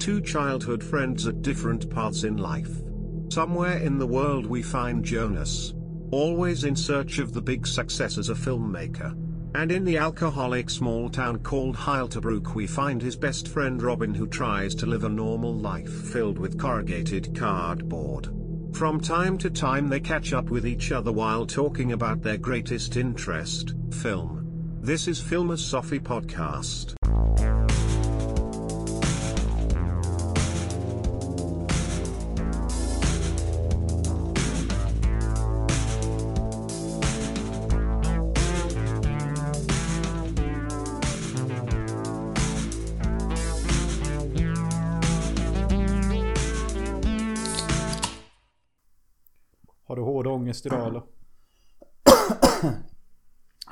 Two childhood friends at different paths in life. Somewhere in the world we find Jonas. Always in search of the big success as a filmmaker. And in the alcoholic small town called Heilterbrook we find his best friend Robin who tries to live a normal life filled with corrugated cardboard. From time to time they catch up with each other while talking about their greatest interest, film. This is Filmosophy Podcast. Eller?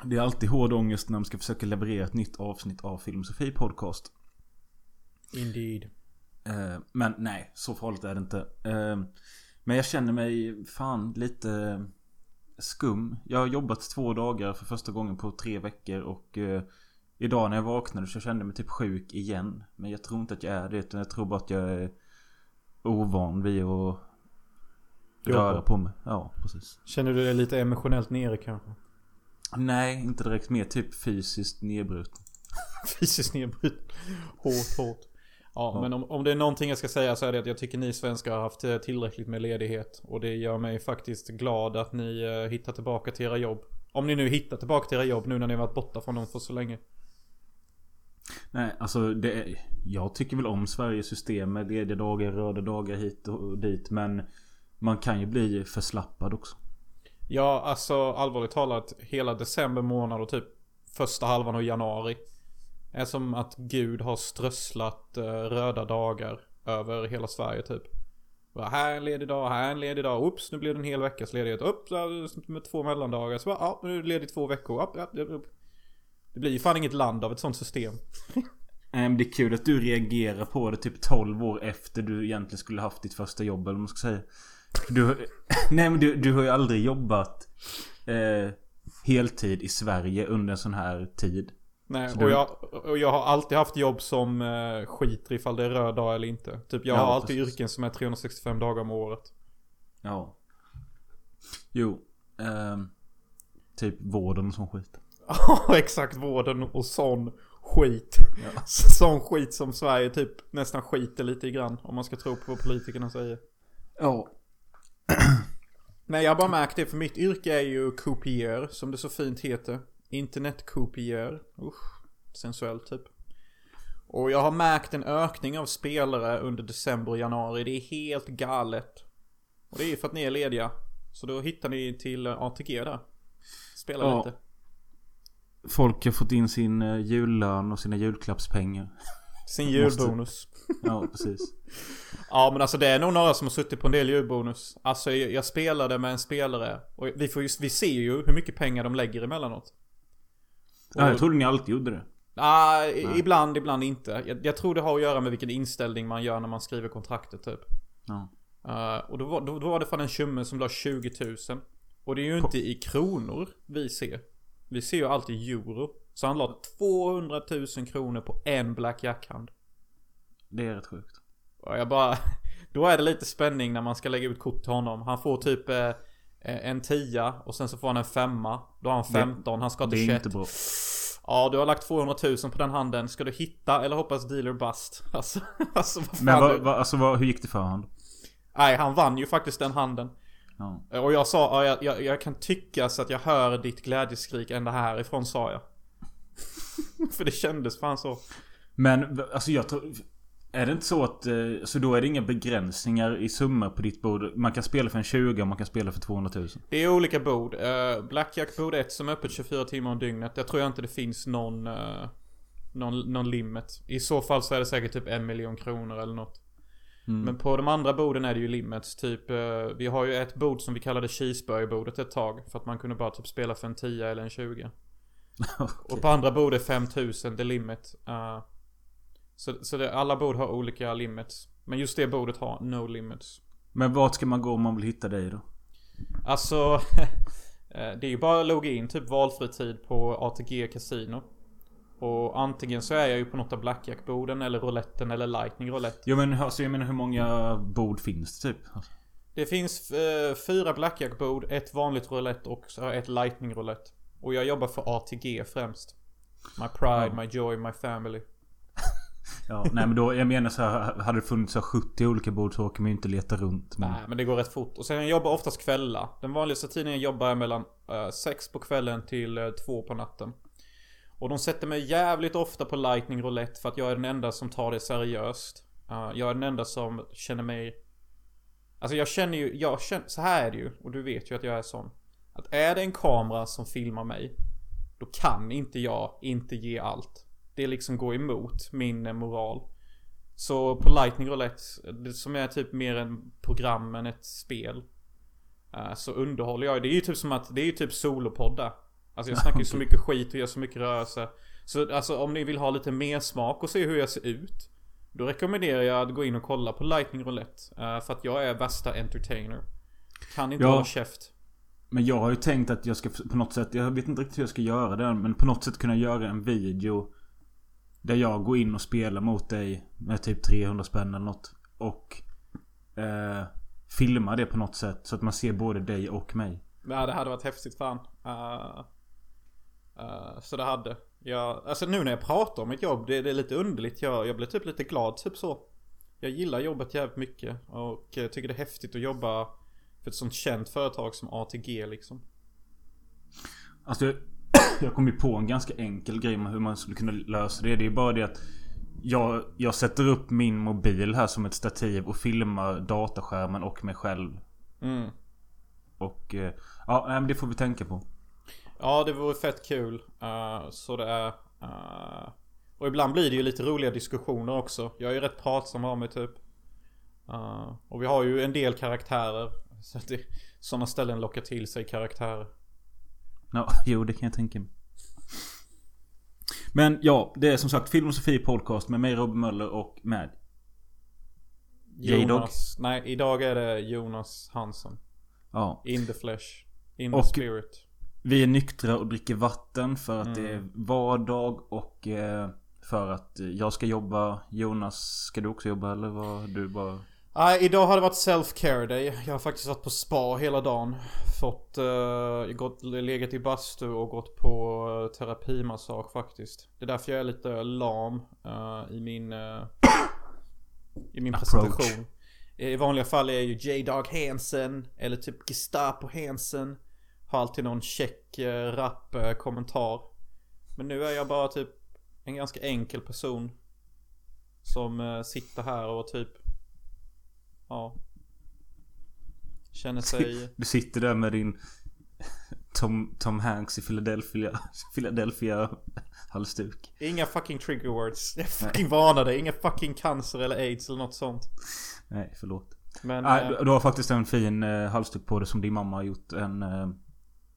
Det är alltid hård ångest när man ska försöka leverera ett nytt avsnitt av Filmosofi Podcast. Indeed. Eh, Men nej, så farligt är det inte. Eh, Men jag känner mig fan lite skum. Jag har jobbat två dagar för första gången på tre veckor och eh, Idag när jag vaknade så kände jag mig typ sjuk igen. Men jag tror inte att jag är det utan jag tror bara att jag är ovan vid att röra på mig. Ja, precis. Känner du dig lite emotionellt nere kanske? Nej, inte direkt. Mer typ fysiskt nedbruten. Fysiskt nedbruten. Hårt, hårt. Ja, Ja. men om, om det är någonting jag ska säga så är det att jag tycker ni svenskar har haft eh, tillräckligt med ledighet. Och det gör mig faktiskt glad att ni eh, hittar tillbaka till era jobb. Om ni nu hittar tillbaka till era jobb nu när ni har varit borta från dem för så länge. Nej, alltså det är, Jag tycker väl om Sveriges system med lediga dagar, röda dagar hit och dit. Men man kan ju bli förslappad också. Ja, alltså allvarligt talat. Hela december månad och typ första halvan av januari. Är som att Gud har strösslat eh, röda dagar över hela Sverige typ. Bara, här är en ledig dag, här är en ledig dag. Oops, nu blev det en hel veckas ledighet. Upp, med två mellandagar. Så bara, ja, nu är det ledigt två veckor. Upp, upp, upp. Det blir ju fan inget land av ett sånt system. Ähm, det är kul att du reagerar på det typ 12 år efter du egentligen skulle haft ditt första jobb eller vad man ska säga. Du, nej men du, du har ju aldrig jobbat eh, heltid i Sverige under en sån här tid. Nej, och du- jag, och jag har alltid haft jobb som eh, skiter ifall det är röd dag eller inte. Typ jag Ja, har alltid precis. yrken som är 365 dagar om året. Ja. Jo. ehm, typ vården och sån skit. Ja, exakt vården och sån skit. Ja. Sån skit som Sverige typ nästan skiter lite grann. Om man ska tro på vad politikerna säger. Ja. Nej, jag har bara märkt det för mitt yrke är ju kopier, som det så fint heter. Internetkopier. Usch, sensuellt typ. Och jag har märkt en ökning av spelare under december och januari. Det är helt galet. Och det är ju för att ni är lediga. Så då hittar ni till ATG där. Spela Ja. lite. Folk har fått in sin eh, jullön och sina julklappspengar. Sin Måste- julbonus. Ja, precis. Ja men alltså det är nog några som har suttit på en del julbonus. Alltså jag, spelade med en spelare. Och vi, får ju, vi ser ju hur mycket pengar de lägger emellanåt. Ja, jag trodde ni alltid gjorde det. Ah, i- ibland, ibland inte. Jag, jag tror det har att göra med vilken inställning man gör när man skriver kontraktet typ. Ja. Eh, och då var, då, då var det fan en tjomme som la 20 000. Och det är ju inte i kronor vi ser. Vi ser ju alltid euro. Så han la 200 000 kronor på en Black Jack-hand. Det är rätt sjukt. Och jag bara... Då är det lite spänning när man ska lägga ut kort till honom. Han får typ eh, en tia och sen så får han en femma. Då har han 15, han ska Det till är 21. inte bra. Ja, du har lagt 200 000 på den handen. Ska du hitta eller hoppas dealer bust? Alltså, alltså vad fan. Men vad, vad, alltså vad, hur gick det för han? Nej, han vann ju faktiskt den handen. Ja. Och jag sa, ja, jag, jag, jag kan tycka så att jag hör ditt glädjeskrik ända härifrån sa jag. För det kändes fan så. Men alltså jag tror... Är det inte så att... eh, Så då är det inga begränsningar i summor på ditt bord? Man kan spela för en 20 och man kan spela för 200 000. Det är olika bord. Uh, Blackjack bord 1 som är öppet 24 timmar om dygnet. Jag tror inte det finns någon, eh, någon, någon limit. I så fall så är det säkert typ en miljon kronor eller något. Mm. Men på de andra borden är det ju limits. Typ, eh, vi har ju ett bord som vi kallade cheeseburgerbordet ett tag. För att man kunde bara typ spela för en 10 eller en 20. Och på andra bord är 5000 the limit. Eh, så så det, alla bord har olika limits. Men just det bordet har no limits. Men vart ska man gå om man vill hitta dig då? Alltså, eh, det är ju bara att logga in typ valfri tid på ATG Casino. Och antingen så är jag ju på något av blackjack-borden eller rouletten eller lightning roulette. Jo men alltså, jag menar hur många bord finns det typ? Det finns eh, fyra blackjack-bord, ett vanligt roulette och ett lightning roulette. Och jag jobbar för ATG främst. My pride, Ja. my joy, my family. Ja, nej men då, jag menar så här, hade det funnits så här 70 olika bord så åker man ju inte leta runt. Men, Nej, men det går rätt fort. Och sen jag jobbar oftast kvällar. Den vanligaste tiden jag jobbar är mellan eh, sex på kvällen till eh, två på natten. Och de sätter mig jävligt ofta på lightning roulette för att jag är den enda som tar det seriöst. Eh, jag är den enda som känner mig... Alltså jag känner ju, jag känner, så här är det ju. Och du vet ju att jag är sån. Att är det en kamera som filmar mig. Då kan inte jag inte ge allt. Det liksom går emot min eh, moral. Så på Lightning Roulette, som är typ mer en program än ett spel. eh, Så underhåller jag. Det är ju typ som att, det är ju typ solopoddar. Alltså jag snackar ju så mycket skit och gör så mycket rörelse. Så alltså om ni vill ha lite mer smak och se hur jag ser ut. Då rekommenderar jag att gå in och kolla på Lightning Roulette. eh, För att jag är värsta entertainer. Kan inte Ja. hålla käft men jag har ju tänkt att jag ska på något sätt, jag vet inte riktigt hur jag ska göra det men på något sätt kunna göra en video. Där jag går in och spelar mot dig med typ 300 spänn eller något. Och eh, filma det på något sätt så att man ser både dig och mig. Ja det hade varit häftigt fan. uh, uh, så det hade. Jag, alltså nu när jag pratar om mitt jobb, det, det är lite underligt. Jag, jag blir typ lite glad, typ så. Jag gillar jobbet jävligt mycket och tycker det är häftigt att jobba för ett sånt känt företag som ATG liksom. Alltså jag, kom ju på en ganska enkel grej med hur man skulle kunna lösa det. Det är bara det att jag, jag sätter upp min mobil här som ett stativ och filmar dataskärmen och mig själv. Mm. Och eh, ja, men det får vi tänka på. Ja det vore fett kul. Eh, så det är... eh, och ibland blir det ju lite roliga diskussioner också. Jag är ju rätt pratsam av mig typ. Eh, och vi har ju en del karaktärer. Så att det, sådana ställen lockar till sig karaktärer. Ja, jo det kan jag tänka mig. Men ja, det är som sagt Film och Sofie Podcast med mig Robin Möller och med. Jonas, nej idag är det Jonas Hansen. Ja. In the flesh. In Och- the spirit. Vi är nyktra och dricker vatten för att Mm. det är vardag och eh, för att jag ska jobba. Jonas, ska du också jobba eller vad? Du bara... Nej, idag har det varit self-care day. Jag har faktiskt varit på spa hela dagen. Fått, uh, gått, legat i bastu och gått på uh, terapimassage faktiskt. Det är därför jag är lite lam eh, i min, eh, i min Approach. presentation. I vanliga fall är jag ju J-Dog Hansen eller typ Gestapo Hansen. Har alltid någon check, uh, rapp kommentar. Men nu är jag bara typ en ganska enkel person. Som sitter här och typ Ja. Känner sig... Du sitter där med din Tom, Tom Hanks i Philadelphia, Philadelphia halsduk. Inga fucking trigger words. Jag fucking varnar dig. Inga fucking cancer eller aids eller något sånt. Nej, förlåt. Men... Nej, eh, du, du har faktiskt en fin eh, halsduk på dig som din mamma har gjort. En... Eh,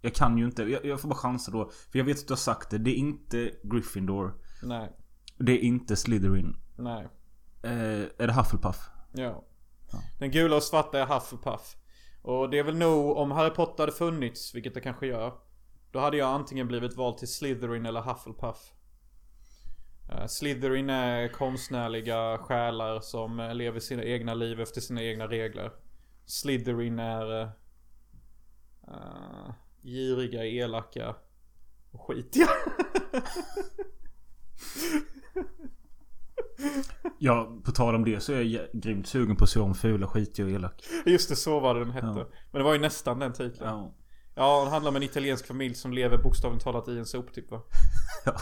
jag kan ju inte, jag, jag får bara chansa då. För jag vet att du har sagt det. Det är inte Gryffindor. nej. Det är inte Slytherin. Nej. Eh, är det Hufflepuff? Ja. Ja. Den gula och svarta är Hufflepuff. Och det är väl nog, om Harry Potter hade funnits, vilket det kanske gör. Då hade jag antingen blivit vald till Slytherin eller Hufflepuff. Eh, Slytherin är konstnärliga själar som lever sina egna liv efter sina egna regler. Slytherin är Uh, giriga, elaka och skitiga. Ja, på tal om det så är jag grymt sugen på att se om Fula, skitig och elak. Just det, så var det den hette. Ja. Men det var ju nästan den titeln. Ja. Ja, det handlar om en italiensk familj som lever bokstavligt talat i en soptipp va? Ja.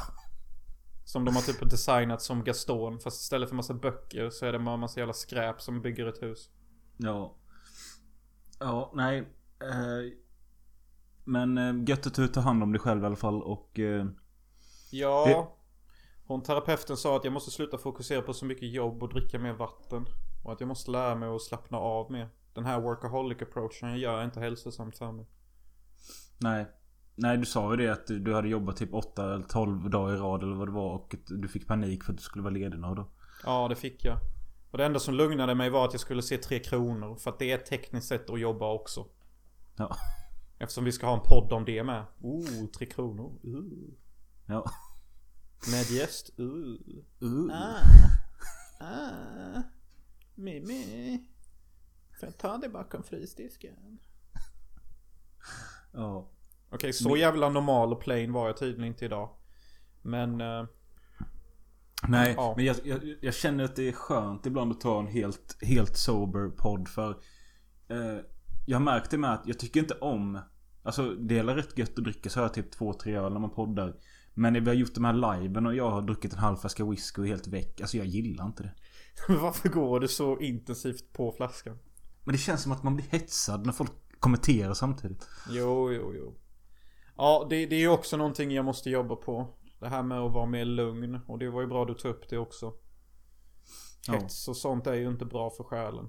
Som de har typ designat som Gaston. Fast istället för massa böcker så är det bara massa jävla skräp som bygger ett hus. Ja. Ja, nej. Eh, men eh, gött att du tar hand om dig själv i alla fall och... Eh, Ja. Det- Hon terapeuten sa att jag måste sluta fokusera på så mycket jobb och dricka mer vatten. Och att jag måste lära mig att slappna av mer. Den här workaholic approachen gör inte hälsosamt för mig. nej. Nej, du sa ju det att du hade jobbat typ 8 eller 12 dagar i rad eller vad det var och du fick panik för att du skulle vara ledig några dagar. Ja, det fick jag. Och det enda som lugnade mig var att jag skulle se Tre Kronor. För att det är ett tekniskt sätt att jobba också. Ja. Eftersom vi ska ha en podd om det med. Oh, Tre Kronor. Uh. Ja. Med gäst? Uh. Uh. Ah. Ah. Mimmi. Får jag ta det bakom frysdisken? Ja. Okej, så jävla normal och plain var jag tydligen inte idag. Men... eh, Nej, Ja. men jag, jag, jag känner att det är skönt ibland att ta en helt, helt sober podd för eh, Jag har märkt det med att jag tycker inte om Alltså det är rätt gött att dricka så här typ två, tre öl när man poddar Men när vi har gjort de här liven och jag har druckit en halv flaska whisky och helt väck Alltså jag gillar inte det Varför går du så intensivt på flaskan? Men det känns som att man blir hetsad när folk kommenterar samtidigt Jo, jo, jo. Ja, det, det är ju också någonting jag måste jobba på. Det här med att vara mer lugn. Och det var ju bra du tog upp det också. Hets och sånt är ju inte bra för själen.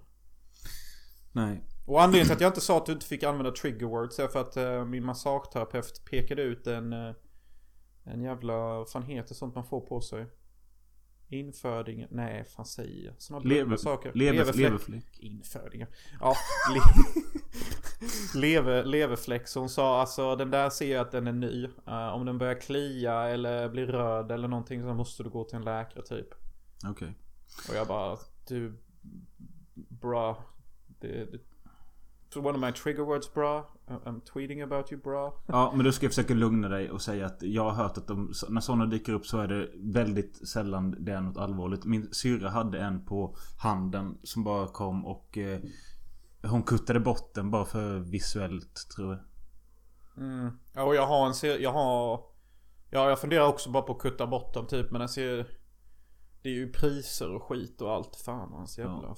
Nej Och anledningen till att jag inte sa att du inte fick använda trigger words är för att eh, min massageterapeut pekade ut en... Eh, en jävla... Vad fan heter sånt man får på sig? Inföding... Nej, fan säger jag? Såna Lever, saker. lever, Leverfläck. leverfläck Infödingar. Ja. Le lever, leverfläck. Så hon sa alltså den där ser jag att den är ny. Eh, om den börjar klia eller blir röd eller någonting så måste du gå till en läkare typ. Okej Och jag bara du bra. Det, det, one of my trigger words bra. I'm tweeting about you bra. Ja men då ska jag försöka lugna dig och säga att jag har hört att de, när sådana dyker upp så är det väldigt sällan det är något allvarligt. Min syrra hade en på handen som bara kom och eh, hon kuttade bort den bara för visuellt tror jag. Mm. Ja, och jag har en serie, jag har... Ja, jag funderar också bara på att kutta bort dem typ, men jag ser... Det är ju priser och skit och allt. Fan hans jävla Ja.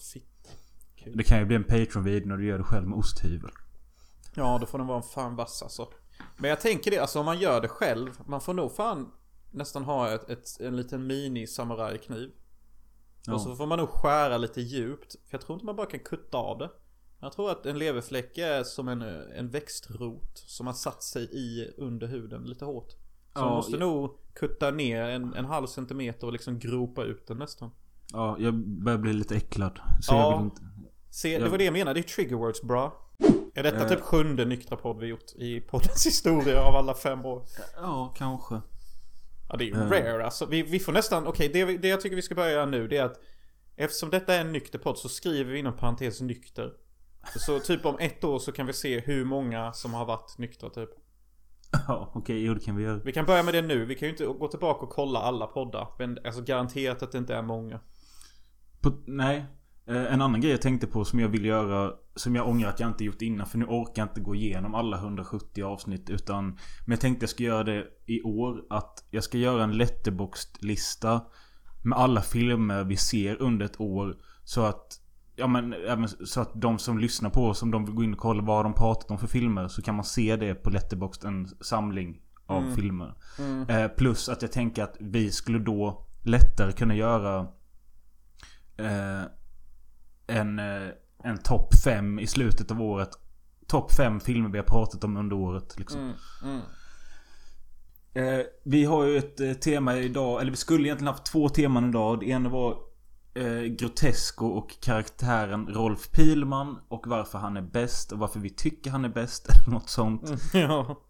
Fitt. Det kan ju bli en Patreon-video när du gör det själv med osthyvel. Ja, då får den vara fan vass alltså. Men jag tänker det, alltså om man gör det själv. Man får nog fan nästan ha ett, ett, en liten mini samurajkniv. Ja. Och så får man nog skära lite djupt. För jag tror inte man bara kan kutta av det. Jag tror att en leverfläck är som en, en växtrot som har satt sig i under huden lite hårt. Så Ja, man måste jag- nog kutta ner en, en halv centimeter och liksom gropa ut den nästan. Ja, jag börjar bli lite äcklad. Så Ja. jag vill inte... Se, det var det jag menade, det är trigger words bra. Är detta Eh. typ sjunde nyktra podd vi gjort i poddens historia av alla fem år? Ja, kanske. Ja det är ju Eh. rare alltså. Vi, vi får nästan, okej det, vi- det jag tycker vi ska börja göra nu det är att Eftersom detta är en nykter podd så skriver vi inom parentes nykter. Så typ om ett år så kan vi se hur många som har varit nyktra typ. Ja, okej, jo det kan vi göra. Vi kan börja med det nu. Vi kan ju inte gå tillbaka och kolla alla poddar. Men alltså garanterat att det inte är många. På, nej. Eh, En annan grej jag tänkte på som jag vill göra Som jag ångrar att jag inte gjort innan för nu orkar jag inte gå igenom alla 170 avsnitt utan Men jag tänkte jag ska göra det i år Att jag ska göra en letterboxd-lista Med alla filmer vi ser under ett år Så att Ja men även så att de som lyssnar på oss Om de vill gå in och kolla vad de pratat om för filmer Så kan man se det på letterboxd En samling av Mm. filmer Mm. Eh, plus att jag tänker att vi skulle då lättare kunna göra eh, en, eh, en topp 5 i slutet av året. Topp 5 filmer vi har pratat om under året. Liksom. Mm. Mm. Eh, vi har ju ett eh, tema idag, eller vi skulle egentligen haft två teman idag. Det ena var eh, Grotesco och karaktären Rolf Pilman. Och varför han är bäst och varför vi tycker han är bäst. Eller något sånt. Mm. Ja.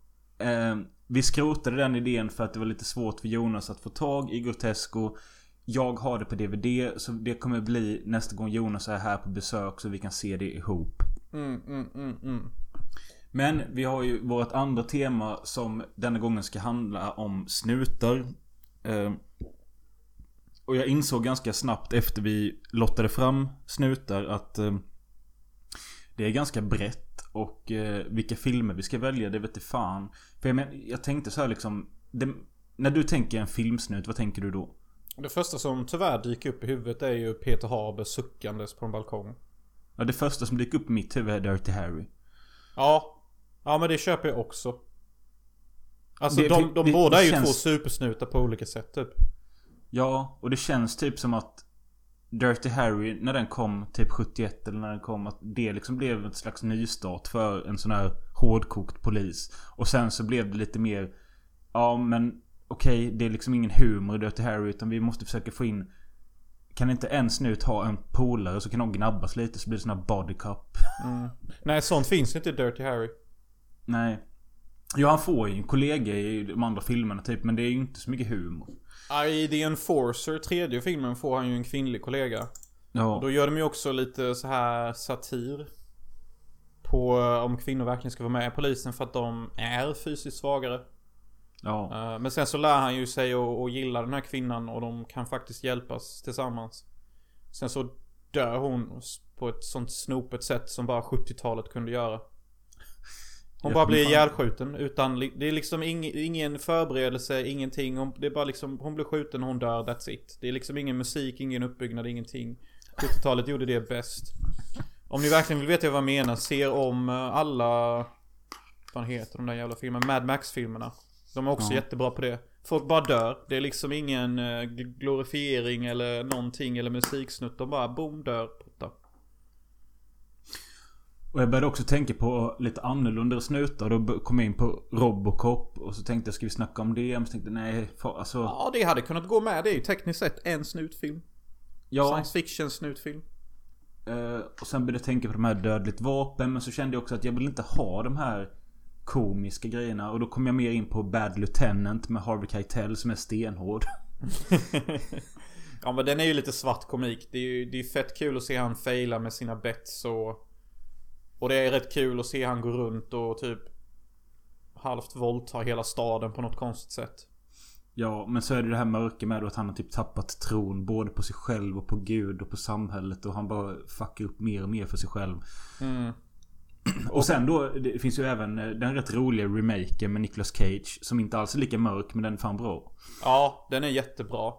Eh, vi skrotade den idén för att det var lite svårt för Jonas att få tag i Grotesco. Jag har det på DVD så det kommer bli nästa gång Jonas är här på besök så vi kan se det ihop. Mm, mm, mm, mm. Men vi har ju vårt andra tema som denna gången ska handla om snutar. Eh, och jag insåg ganska snabbt efter vi lottade fram snutar att eh, det är ganska brett. Och eh, vilka filmer vi ska välja, det vet fan. För jag, men, jag tänkte så här liksom. Det, när du tänker en filmsnut, vad tänker du då? Det första som tyvärr dyker upp i huvudet är ju Peter Haber suckandes på en balkong. Ja, det första som dyker upp i mitt huvud är Dirty Harry. Ja. Ja men det köper jag också. Alltså Det- de, de det- båda det är ju känns- två supersnutar på olika sätt typ. Ja, och det känns typ som att Dirty Harry, när den kom typ 71 eller när den kom, att det liksom blev ett slags nystart för en sån här hårdkokt polis. Och sen så blev det lite mer, ja men okej, det är liksom ingen humor i Dirty Harry utan vi måste försöka få in kan inte en snut ha en polare så kan de gnabbas lite så blir det sån här body cup? Mm. Nej sånt finns inte i Dirty Harry. Nej. Ja, han får ju en kollega i de andra filmerna typ. Men det är ju inte så mycket humor. I The Enforcer, tredje filmen, får han ju en kvinnlig kollega. Ja. Då gör de ju också lite så här satir. På eh, om kvinnor verkligen ska vara med i polisen för att de är fysiskt svagare. Ja. Eh, Men sen så lär han ju sig att att gilla den här kvinnan och de kan faktiskt hjälpas tillsammans. Sen så dör hon på ett sånt snopet sätt som bara 70-talet kunde göra. Hon bara blir ihjälskjuten utan, det är liksom ing, ingen förberedelse, ingenting. Hon, det är bara liksom, hon blir skjuten och hon dör, that's it. Det är liksom ingen musik, ingen uppbyggnad, ingenting. 70-talet gjorde det bäst. Om ni verkligen vill veta vad jag menar, se om eh, alla... Vad heter de där jävla filmerna? Mad Max-filmerna. De är också Ja. jättebra på det. Folk bara dör. Det är liksom ingen eh, gl- glorifiering eller någonting eller musiksnutt. De bara boom dör. Putta. Och jag började också tänka på lite annorlunda snutar. Då kom jag in på Robocop. Och så tänkte jag, ska vi snacka om det? Men så tänkte jag, nej, fa- alltså... Ja, det hade kunnat gå med. Det är ju tekniskt sett en snutfilm. Ja. Science fiction snutfilm. Eh, och sen började jag tänka på de här Dödligt Vapen. Men så kände jag också att jag vill inte ha de här komiska grejerna. Och då kom jag mer in på Bad Lieutenant med Harvey Keitel som är stenhård. Ja men den är ju lite svart komik. Det är ju det är fett kul att se han faila med sina bets och... Och det är rätt kul att se han gå runt och typ... Halvt våldta hela staden på något konstigt sätt. Ja, men så är det det här mörka med att han har typ tappat tron både på sig själv och på Gud och på samhället. Och han bara fuckar upp mer och mer för sig själv. Mm. Och sen då, det finns ju även eh, den rätt roliga remaken med Nicolas Cage. Som inte alls är lika mörk, men den är fan bra. Ja, den är jättebra.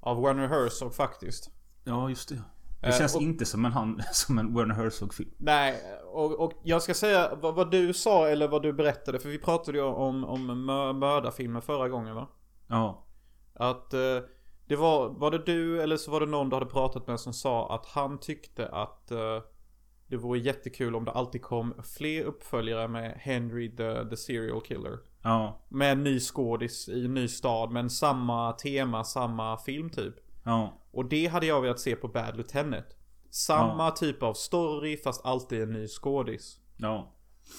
Av Werner Herzog faktiskt. Ja, just det. Det Eh, känns och- inte som en, han, som en Werner Herzog-film. Nej, och, och jag ska säga vad, vad du sa eller vad du berättade. För vi pratade ju om, om mö- mördarfilmer förra gången va? Ja. Att eh, det var, var det du eller så var det någon du hade pratat med som sa att han tyckte att eh, det vore jättekul om det alltid kom fler uppföljare med Henry the, the serial killer. Ja. Med en ny skådis i en ny stad men samma tema, samma film typ. Ja. Och det hade jag velat se på Bad Lieutenant. Samma typ av story fast alltid en ny skådis. Ja.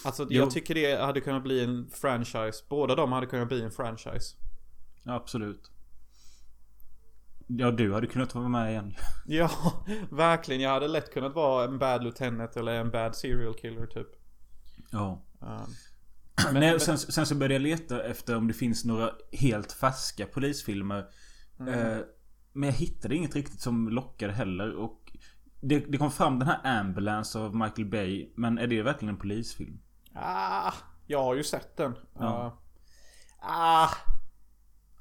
Alltså Jo. jag tycker det hade kunnat bli en franchise. Båda de hade kunnat bli en franchise. Absolut. Ja, du hade kunnat vara med igen. Ja, verkligen. Jag hade lätt kunnat vara en bad lieutenant eller en bad serial killer typ. Ja. Um, Men, Nej, sen, sen så började jag leta efter om det finns några helt färska polisfilmer. Eh, men jag hittade inget riktigt som lockade heller. Och det, det kom fram den här Ambulance av Michael Bay. Men är det verkligen en polisfilm? ah, jag har ju sett den. Ja. Uh, ah,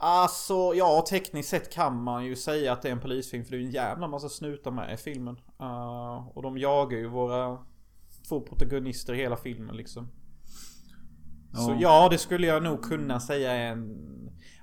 alltså, ja tekniskt sett kan man ju säga att det är en polisfilm. För det är en jävla massa snutar med i filmen. Uh, och de jagar ju våra två protagonister i hela filmen liksom. Så ja, det skulle jag nog kunna säga är en...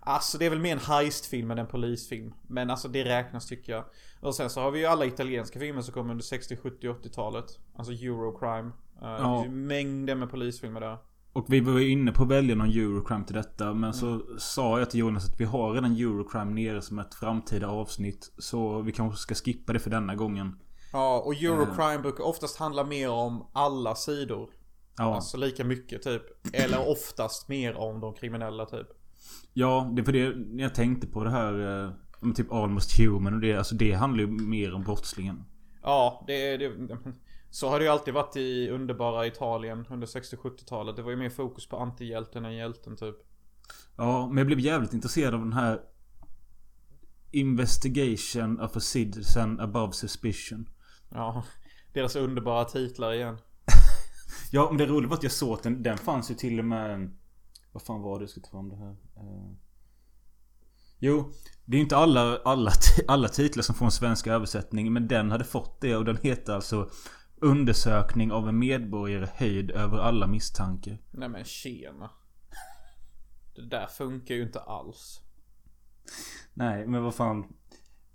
Alltså det är väl mer en heistfilm än en polisfilm. Men alltså det räknas tycker jag. Och sen så har vi ju alla italienska filmer som kom under 60, 70, 80-talet. Alltså Eurocrime. Uh, Det finns ju mängder med polisfilmer där. Och vi var inne på att välja någon Eurocrime till detta. Men så sa jag till Jonas att vi har redan Eurocrime nere som ett framtida avsnitt. Så vi kanske ska skippa det för denna gången. Ja, och Eurocrime brukar oftast handla mer om alla sidor. Ja, Alltså lika mycket typ. Eller oftast mer om de kriminella typ. ja det är för det jag tänkte på det här. eh, om typ Almost Human och det. Alltså det handlar ju mer om brottslingen. Ja, det, det Så har det ju alltid varit i underbara Italien under 60-70-talet. Det var ju mer fokus på antihjälten än hjälten typ. Ja, men jag blev jävligt intresserad av den här Investigation of a citizen above suspicion. Ja, deras underbara titlar igen. Ja, men det roliga var att jag såg att den, den fanns ju till och med... Vad fan var det? Jag ska ta fram det här. Eh, Jo, det är inte alla, alla, alla titlar som får en svensk översättning. Men den hade fått det och den heter alltså Undersökning av en medborgare höjd över alla misstankar. Nej men tjena. Det där funkar ju inte alls. Nej, men vad fan.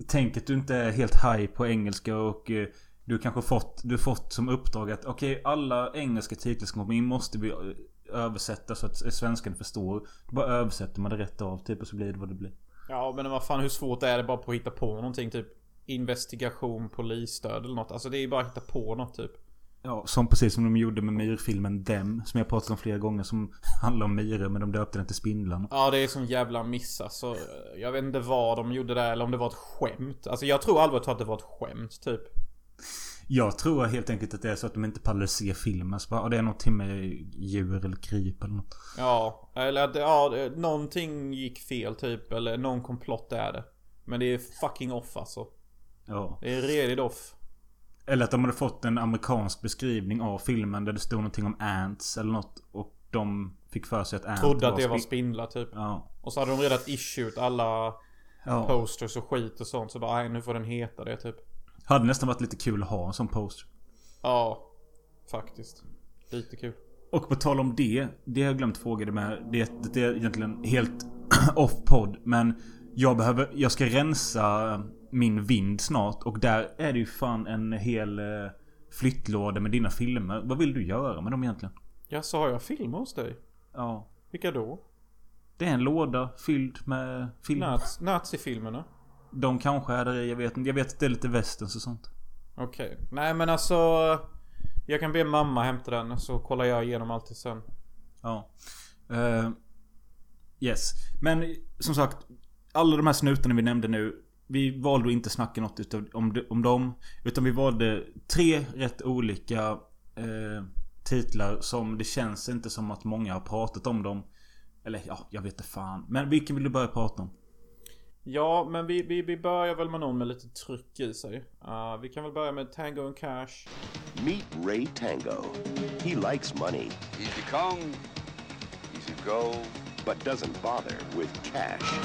Tänk att du inte är helt high på engelska och eh, du kanske fått, du fått som uppdrag att okej, alla engelska titlar som kommer in måste vi eh, översätta så att svenskan förstår. Då bara översätter man det rätt av typ och så blir det vad det blir. Ja men vad fan hur svårt är det bara på att hitta på någonting typ investigation, polisstöd eller något. Alltså det är ju bara att hitta på något typ. Ja, som precis som de gjorde med myrfilmen Dem. Som jag pratat om flera gånger. Som handlar om myror men de döpte den till Spindlarna. Ja det är som jävla miss alltså. Jag vet inte vad de gjorde där eller om det var ett skämt. Alltså jag tror allvarligt att det var ett skämt typ. Jag tror helt enkelt att det är så att de inte pallade se filmen. Så bara, det är någonting med djur eller kryp eller något. Ja, eller att ja, någonting gick fel typ. Eller någon komplott är det. Men det är fucking off alltså. Ja. Det är redigt off. Eller att de hade fått en amerikansk beskrivning av filmen där det stod någonting om ants eller något. Och de fick för sig att ant Trodde att det var spin- spindlar typ. Ja. Och så hade de redan issued alla ja. posters och skit och sånt. Så bara, nej nu får den heta det typ. Hade nästan varit lite kul att ha en sån poster. Ja, faktiskt. Lite kul. Och på tal om det. Det har jag glömt fråga dig med. Det, det är egentligen helt off-podd. Men jag behöver... Jag ska rensa min vind snart. Och där är det ju fan en hel eh, flyttlåda med dina filmer. Vad vill du göra med dem egentligen? Ja, så har jag filmer hos dig? Ja. Vilka då? Det är en låda fylld med filmer. Naz Nazi-filmerna? De kanske är där i, jag vet inte. Jag vet att det är lite westerns och sånt. Okej. Nej men alltså. Jag kan be mamma hämta den så kollar jag igenom allt sen. Ja. Eh, yes. Men som sagt. Alla de här snutarna vi nämnde nu. Vi valde att inte snacka något utav, om, de- om dem. Utan vi valde tre rätt olika eh, titlar som det känns inte som att många har pratat om dem. Eller ja, jag vet inte fan. Men vilken vill du börja prata om? Ja men vi, vi, vi börjar väl med någon med lite tryck i sig. Uh, vi kan väl börja med Tango and Cash. Meet Ray Tango. He likes money, Easy come, easy go. but doesn't bother with cash.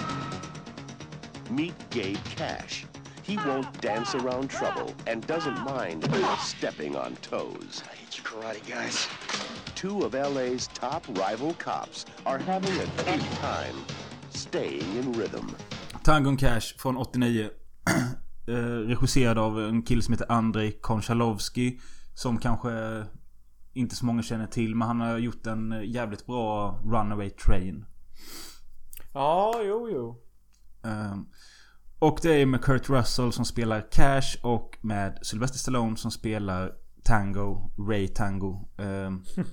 Meet Gabe Cash. He won't dance around trouble and doesn't mind stepping on toes. I hate you karate guys. Two of LA's top rival cops are having a tough time staying in rhythm. Tango and Cash från 89. eh, regisserad av en kille som heter Andrei Konchalovsky. Som kanske inte så många känner till. Men han har gjort en jävligt bra Runaway Train. Ja, jo, jo. Eh, och det är med Kurt Russell som spelar Cash och med Sylvester Stallone som spelar Tango, Ray Tango. Eh,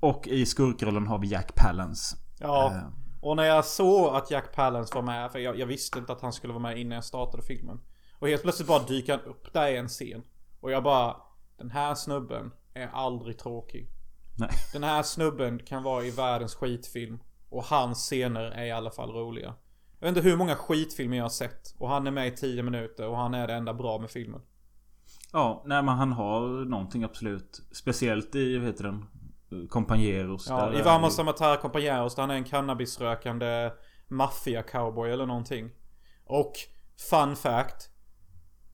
och i skurkrollen har vi Jack Palance. Ja. Eh, Och när jag såg att Jack Palance var med, för jag, jag visste inte att han skulle vara med innan jag startade filmen. Och helt plötsligt bara dyker han upp där i en scen. Och jag bara, den här snubben är aldrig tråkig. nej. Den här snubben kan vara i världens skitfilm. Och hans scener är i alla fall roliga. Jag vet inte hur många skitfilmer jag har sett. Och han är med i 10 minuter och han är det enda bra med filmen. Ja, nej men han har någonting absolut. Speciellt i, vad heter den? Compañeros. Ja, i Vamos det- a matar compañeros där han är en cannabisrökande maffia-cowboy eller någonting. Och, fun fact.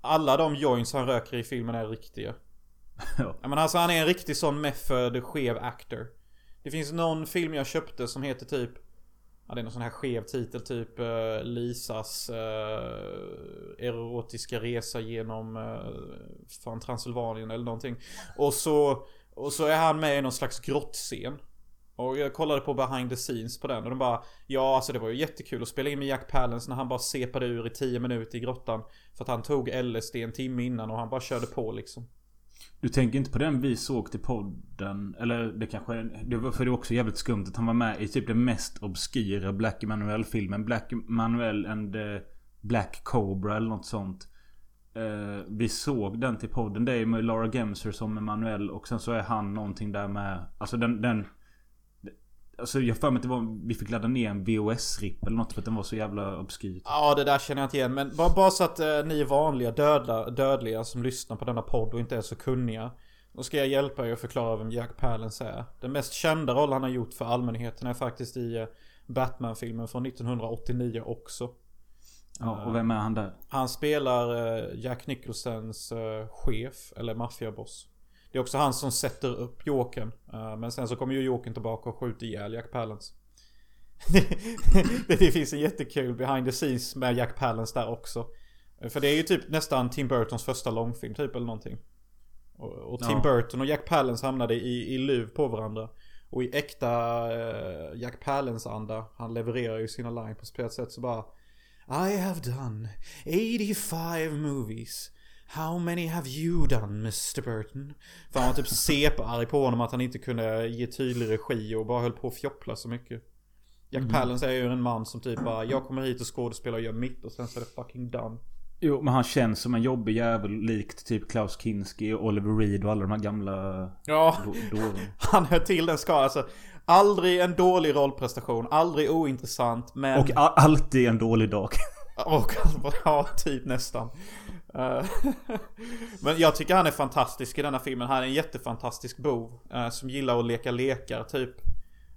Alla de joints han röker i filmen är riktiga. Ja, men alltså han är en riktig sån method skev actor. Det finns någon film jag köpte som heter typ Ja det är någon sån här skev titel typ eh, Lisas eh, erotiska resa genom uh, fan Transylvanien eller någonting. Och så, och så är han med i någon slags grottscen. Och jag kollade på behind the scenes på den och de bara Ja alltså det var ju jättekul att spela in med Jack Palance när han bara sepade ur i 10 minuter i grottan. För att han tog LSD en timme innan och han bara körde på liksom. Du tänker inte på den vi såg till podden? Eller det kanske är... Det var för det är också jävligt skumt att han var med i typ den mest obskyra Black Emanuel-filmen. Black Emanuel and the Black Cobra eller något sånt. Uh, vi såg den till podden. Det är med Laura Gemser som Emanuel och sen så är han någonting där med. Alltså den... den Alltså jag för mig att det var, vi fick ladda ner en VHS-ripp eller något för att den var så jävla obskyr. Ja det där känner jag inte igen men bara, bara så att eh, ni vanliga dödla, dödliga som lyssnar på denna podd och inte är så kunniga. Då ska jag hjälpa er att förklara vem Jack Palance är. Den mest kända roll han har gjort för allmänheten är faktiskt i eh, Batman-filmen från 1989 också. Ja, och vem är han där? Han spelar eh, Jack Nicholsons eh, chef, eller maffiaboss. Det är också han som sätter upp Jokern. Eh, men sen så kommer ju Jokern tillbaka och skjuter ihjäl Jack Palance. det, det finns en jättekul behind the scenes med Jack Palance där också. Eh, För det är ju typ nästan Tim Burtons första långfilm typ eller någonting. Och, och Tim Ja. Burton och Jack Palance hamnade i, i luv på varandra. Och i äkta eh, Jack Palance-anda, han levererar ju sina lines på ett sätt så bara I have done 85 movies How many have you done Mr Burton? För han var typ separg på honom att han inte kunde ge tydlig regi och bara höll på att fjoppla så mycket. Jack Palance är ju en man som typ bara, jag kommer hit och skådespelar och gör mitt och sen så är det fucking done. Jo, men han känns som en jobbig jävel likt typ Klaus Kinski och Oliver Reed och alla de här gamla Ja, han hör till den skalan. Alltså, aldrig en dålig rollprestation, aldrig ointressant, men... Och alltid en dålig dag. Och ja, typ nästan. Eh, Men jag tycker han är fantastisk i denna filmen. Han är en jättefantastisk bov. eh, Som gillar att leka lekar typ.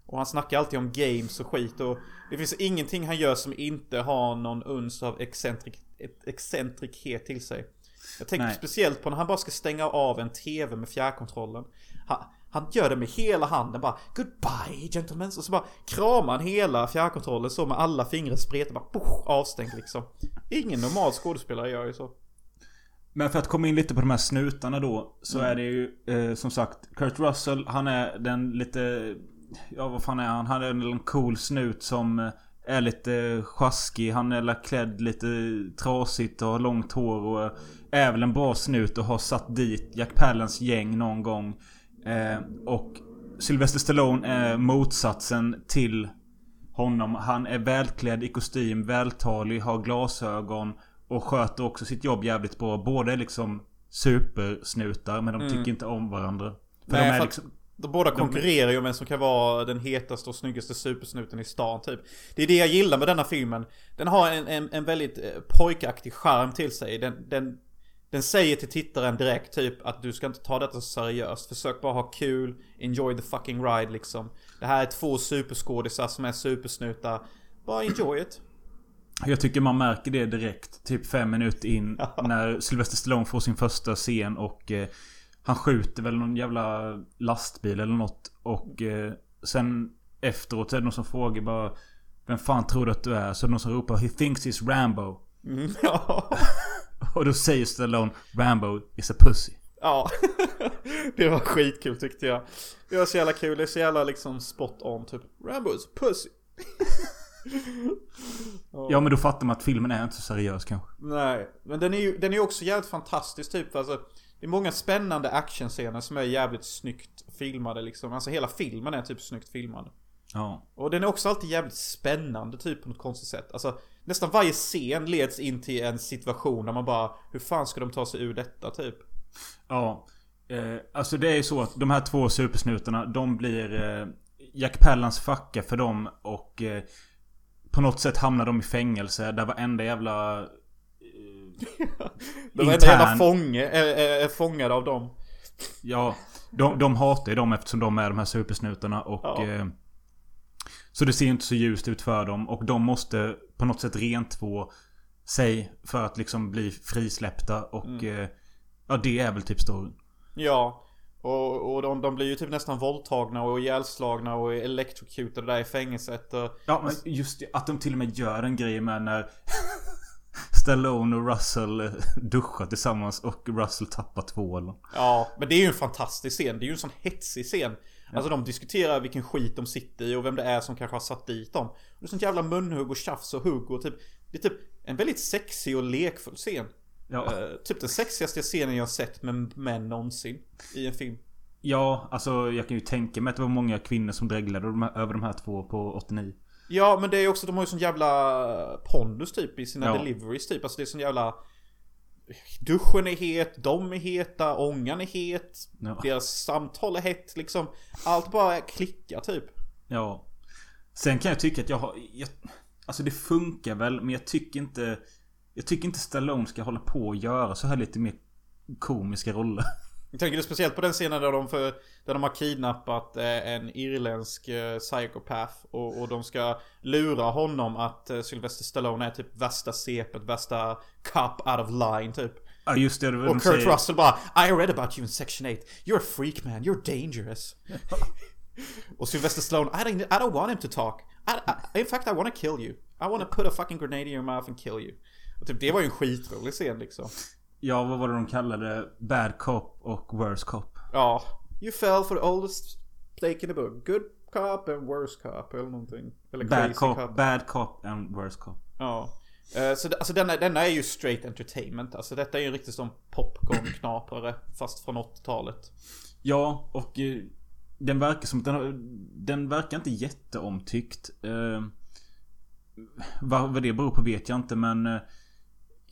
Och han snackar alltid om games och skit och det finns ingenting han gör som inte har någon uns av excentrik, excentrikhet till sig. Jag tänker Nej. speciellt på när han bara ska stänga av en TV med fjärrkontrollen. Han, han gör det med hela handen bara Goodbye gentlemen. Och så bara kramar han hela fjärrkontrollen så med alla fingrar spretar bara poff, avstängt liksom. Ingen normal skådespelare gör ju så. Men för att komma in lite på de här snutarna då. Så är det ju eh, som sagt Kurt Russell. Han är den lite... Ja vad fan är han? Han är en cool snut som eh, är lite sjaskig. Han är klädd lite trasigt och har långt hår. Och eh, är väl en bra snut och har satt dit Jack Palance gäng någon gång. Eh, och Sylvester Stallone är motsatsen till honom. Han är välklädd i kostym, vältalig, har glasögon och sköter också sitt jobb jävligt bra. Båda är liksom supersnutar men de tycker inte om varandra. För Nej, de är för liksom, de båda konkurrerar ju om vem som kan vara den hetaste och snyggaste supersnuten i stan typ. Det är det jag gillar med denna filmen. Den har en, en, en väldigt eh, pojkaktig charm till sig. Den, den, den säger till tittaren direkt typ att du ska inte ta detta så seriöst. Försök bara ha kul, enjoy the fucking ride liksom. Det här är två superskådisar som är supersnutar. Bara enjoy it. Jag tycker man märker det direkt. Typ fem minuter in. När Sylvester Stallone får sin första scen och eh, han skjuter väl någon jävla lastbil eller något. Och eh, sen efteråt så är det någon som frågar bara Vem fan tror du att du är? Så är det någon som ropar He thinks he's Rambo. Mm, ja. Och då säger Stallone Rambo is a pussy. Ja, det var skitkul tyckte jag. Det var så jävla kul, det är så jävla liksom spot on typ. Rambo's pussy. Ja men då fattar man att filmen är inte så seriös kanske. Nej, men den är ju den är också jävligt fantastisk typ. för Alltså, det är många spännande actionscener som är jävligt snyggt filmade liksom. Alltså hela filmen är typ snyggt filmad. Ja. Och den är också alltid jävligt spännande typ på något konstigt sätt. Alltså nästan varje scen leds in till en situation där man bara Hur fan ska de ta sig ur detta typ? Ja. Eh, alltså det är ju så att de här två supersnutarna de blir eh, Jack Palance facka för dem och eh, På något sätt hamnar de i fängelse där varenda jävla eh, De enda intern- jävla fånge är, är, är fångade av dem. Ja, de, de hatar ju dem eftersom de är de här supersnutarna och... Ja. Eh, så det ser inte så ljust ut för dem och de måste på något sätt rentvå sig för att liksom bli frisläppta och... Eh, ja, det är väl typ storyn. Ja. Och, och de, de blir ju typ nästan våldtagna och ihjälslagna och electrocutade där i fängelset. Och, Ja, men just det, att de till och med gör en grej med när... Stallone och Russell eh, duschar tillsammans och Russell tappar tvålen. ja, men det är ju en fantastisk scen. Det är ju en sån hetsig scen. Alltså de diskuterar vilken skit de sitter i och vem det är som kanske har satt dit dem. Och det är sånt jävla munhugg och tjafs och hugg och typ Det är typ en väldigt sexig och lekfull scen. Ja. Eh, typ den sexigaste scenen jag sett med män någonsin i en film. Ja, alltså jag kan ju tänka mig att det var många kvinnor som dreglade över de här två på 89. Ja men det är också, de har ju sån jävla pondus typ i sina Ja. deliveries typ. Alltså det är sån jävla Duschen är het, de är heta, ångan är het, Ja. deras samtal är hett liksom. Allt bara klickar typ. Ja. Sen kan jag tycka att jag har... Jag, alltså det funkar väl, men jag tycker inte... Jag tycker inte Stallone ska hålla på och göra så här lite mer komiska roller. Jag tänker det speciellt på den scenen där de, för, där de har kidnappat eh, en irländsk eh, psykopath och, och de ska lura honom att eh, Sylvester Stallone är typ värsta sepet, värsta cop out of line typ. Ja just det, det var de Och Kurt säger. Russell bara I read about you in section 8 You're a freak man, you're dangerous Och Sylvester Stallone I don't, I don't want him to talk I, I, In fact I want to kill you I want to put a fucking grenade in your mouth and kill you och typ, Det var ju en skitrolig scen liksom Ja, vad var det de kallade? Bad cop och worse cop. Ja You fell for the oldest stake in the book Good cop and worse cop eller någonting Eller Bad cop, cop, bad cop and worse cop. Ja Eh, Så alltså denna, denna är ju straight entertainment. Alltså detta är ju en riktig sån popcorn-knaprare. Fast från 80-talet. Ja, och eh, den verkar som den, den verkar inte jätteomtyckt. Eh, vad, vad det beror på vet jag inte men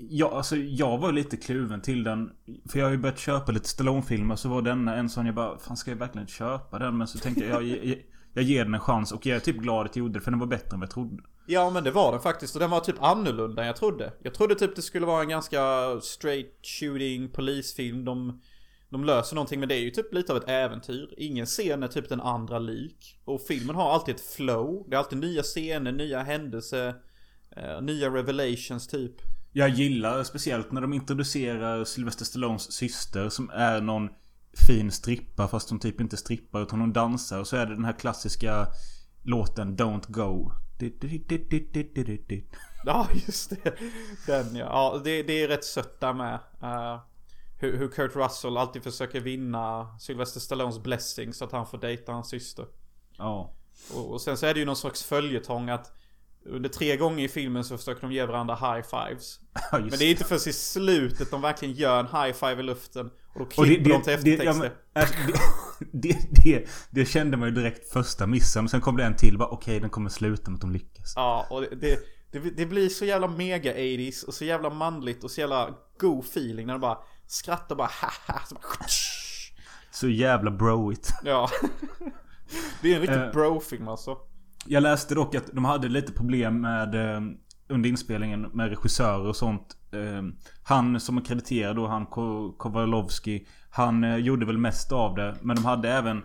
Ja, alltså jag var lite kluven till den. För jag har ju börjat köpa lite Stallone-filmer så var denna en sån jag bara Fan ska jag verkligen köpa den? Men så tänkte jag jag, jag, jag ger den en chans och jag är typ glad att jag gjorde det för den var bättre än vad jag trodde. Ja men det var den faktiskt och den var typ annorlunda än jag trodde. Jag trodde typ det skulle vara en ganska straight shooting polisfilm. De, de löser någonting men det är ju typ lite av ett äventyr. Ingen scen är typ den andra lik. Och filmen har alltid ett flow. Det är alltid nya scener, nya händelser. Eh, nya revelations typ. Jag gillar speciellt när de introducerar Sylvester Stallones syster som är någon fin strippa fast hon typ inte strippar utan hon dansar och så är det den här klassiska låten Don't Go. Ja just det. Den ja. Ja det, det är rätt sött där med. Eh, hur, hur Kurt Russell alltid försöker vinna Sylvester Stallones blessing så att han får dejta hans syster. Ja. Och, och sen så är det ju någon slags följetong att under tre gånger i filmen så försöker de ge varandra high fives. Ja, Men det är inte först i slutet de verkligen gör en high five i luften. Och då Och klipper de till det, ja, eftertexter. men, alltså, det, det, det, det kände man ju direkt första missen. Sen kom det en till. Bara, Okej, den kommer sluta med att de lyckas. Ja, och det, det, det, det blir så jävla mega 80s och så jävla manligt och så jävla god feeling när de bara skrattar bara haha. Så bara, Så jävla broigt. ja. Det är en riktig Eh. bro-film alltså. Jag läste dock att de hade lite problem med eh, under inspelningen med regissörer och sånt. Ehm, han som är krediterad då, han Kowalowski. Han eh, gjorde väl mest av det. Men de hade även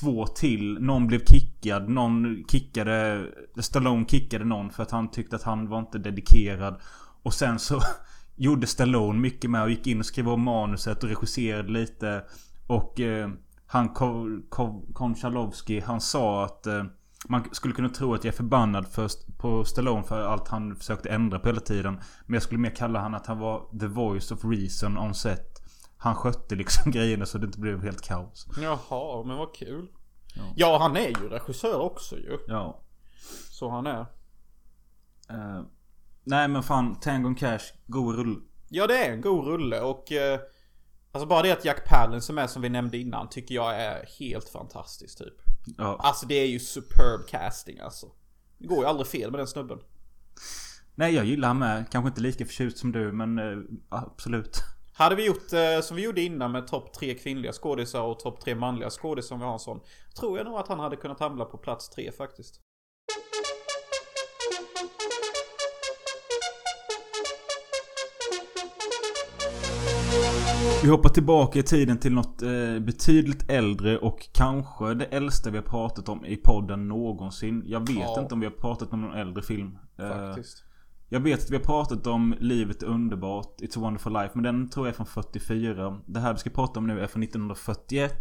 två till. Någon blev kickad. Någon kickade... Stallone kickade någon för att han tyckte att han var inte dedikerad. Och sen så gjorde Stallone mycket med och gick in och skrev om manuset och regisserade lite. Och eh, han Ko- han sa att eh, man skulle kunna tro att jag är förbannad för, på Stallone för allt han försökte ändra på hela tiden. Men jag skulle mer kalla han att han var the voice of reason on set. Han skötte liksom grejerna så det inte blev helt kaos. Jaha, men vad kul. Ja. Ja, han är ju regissör också ju. Ja. Så han är. Eh, nej men fan, Tango and Cash, god rull. Ja, det är en god rulle och... Eh, alltså bara det att Jack Palance som är som vi nämnde innan tycker jag är helt fantastiskt typ. Ja. Alltså det är ju superb casting alltså. Det går ju aldrig fel med den snubben. Nej jag gillar han med. Kanske inte lika förtjust som du men eh, absolut. Hade vi gjort eh, som vi gjorde innan med topp tre kvinnliga skådisar och topp tre manliga skådisar om vi har en sån. Tror jag nog att han hade kunnat hamna på plats tre faktiskt. Vi hoppar tillbaka i tiden till något eh, betydligt äldre och kanske det äldsta vi har pratat om i podden någonsin. Jag vet Ja. inte om vi har pratat om någon äldre film. Eh, Faktiskt. jag vet att vi har pratat om Livet är underbart, It's a wonderful life. Men den tror jag är från 44. Det här vi ska prata om nu är från 1941.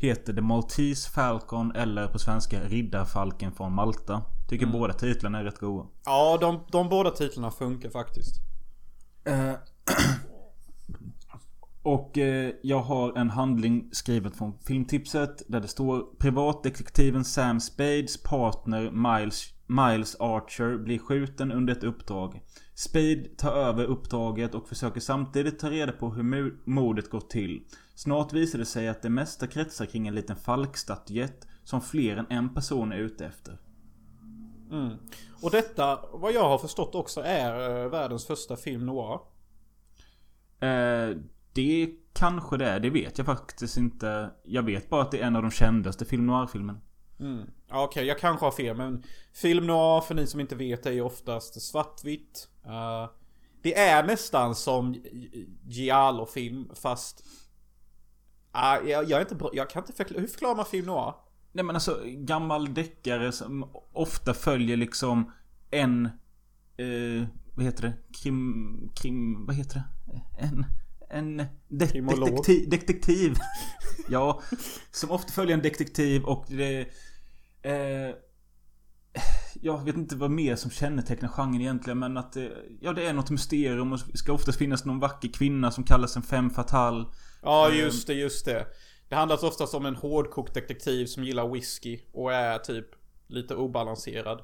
Heter The Maltese Falcon eller på svenska Riddarfalken från Malta. Tycker Mm. båda titlarna är rätt goda. Ja, de, de båda titlarna funkar faktiskt. Eh, och eh, jag har en handling skriven från filmtipset. Där det står Privatdetektiven Sam Spades partner Miles, Miles Archer blir skjuten under ett uppdrag. Spade tar över uppdraget och försöker samtidigt ta reda på hur mordet gått till. Snart visar det sig att det mesta kretsar kring en liten falkstatyett som fler än en person är ute efter. Mm. Och detta, vad jag har förstått också, är eh, världens första film noir. Eh, det kanske det är. Det vet jag faktiskt inte. Jag vet bara att det är en av de kändaste film noir-filmen. Mm. Ja, Okej, jag kanske har fel men film noir för ni som inte vet är ju oftast svartvitt. Eh, det är nästan som Giallo-film fast... Ah, jag, jag är inte bra, jag kan inte förklara, hur förklarar man film noir? Nej men alltså gammal deckare som ofta följer liksom en... Eh, vad heter det? Krim... Krim... Vad heter det? En... En de Krimolog. detektiv, detektiv. ja. Som ofta följer en detektiv och det... Eh, jag vet inte vad mer som kännetecknar genren egentligen men att det, Ja det är något mysterium och ska oftast finnas någon vacker kvinna som kallas en femme fatale. Ja, Eh, just det, just det. Det handlar oftast om en hårdkokt detektiv som gillar whisky och är typ lite obalanserad.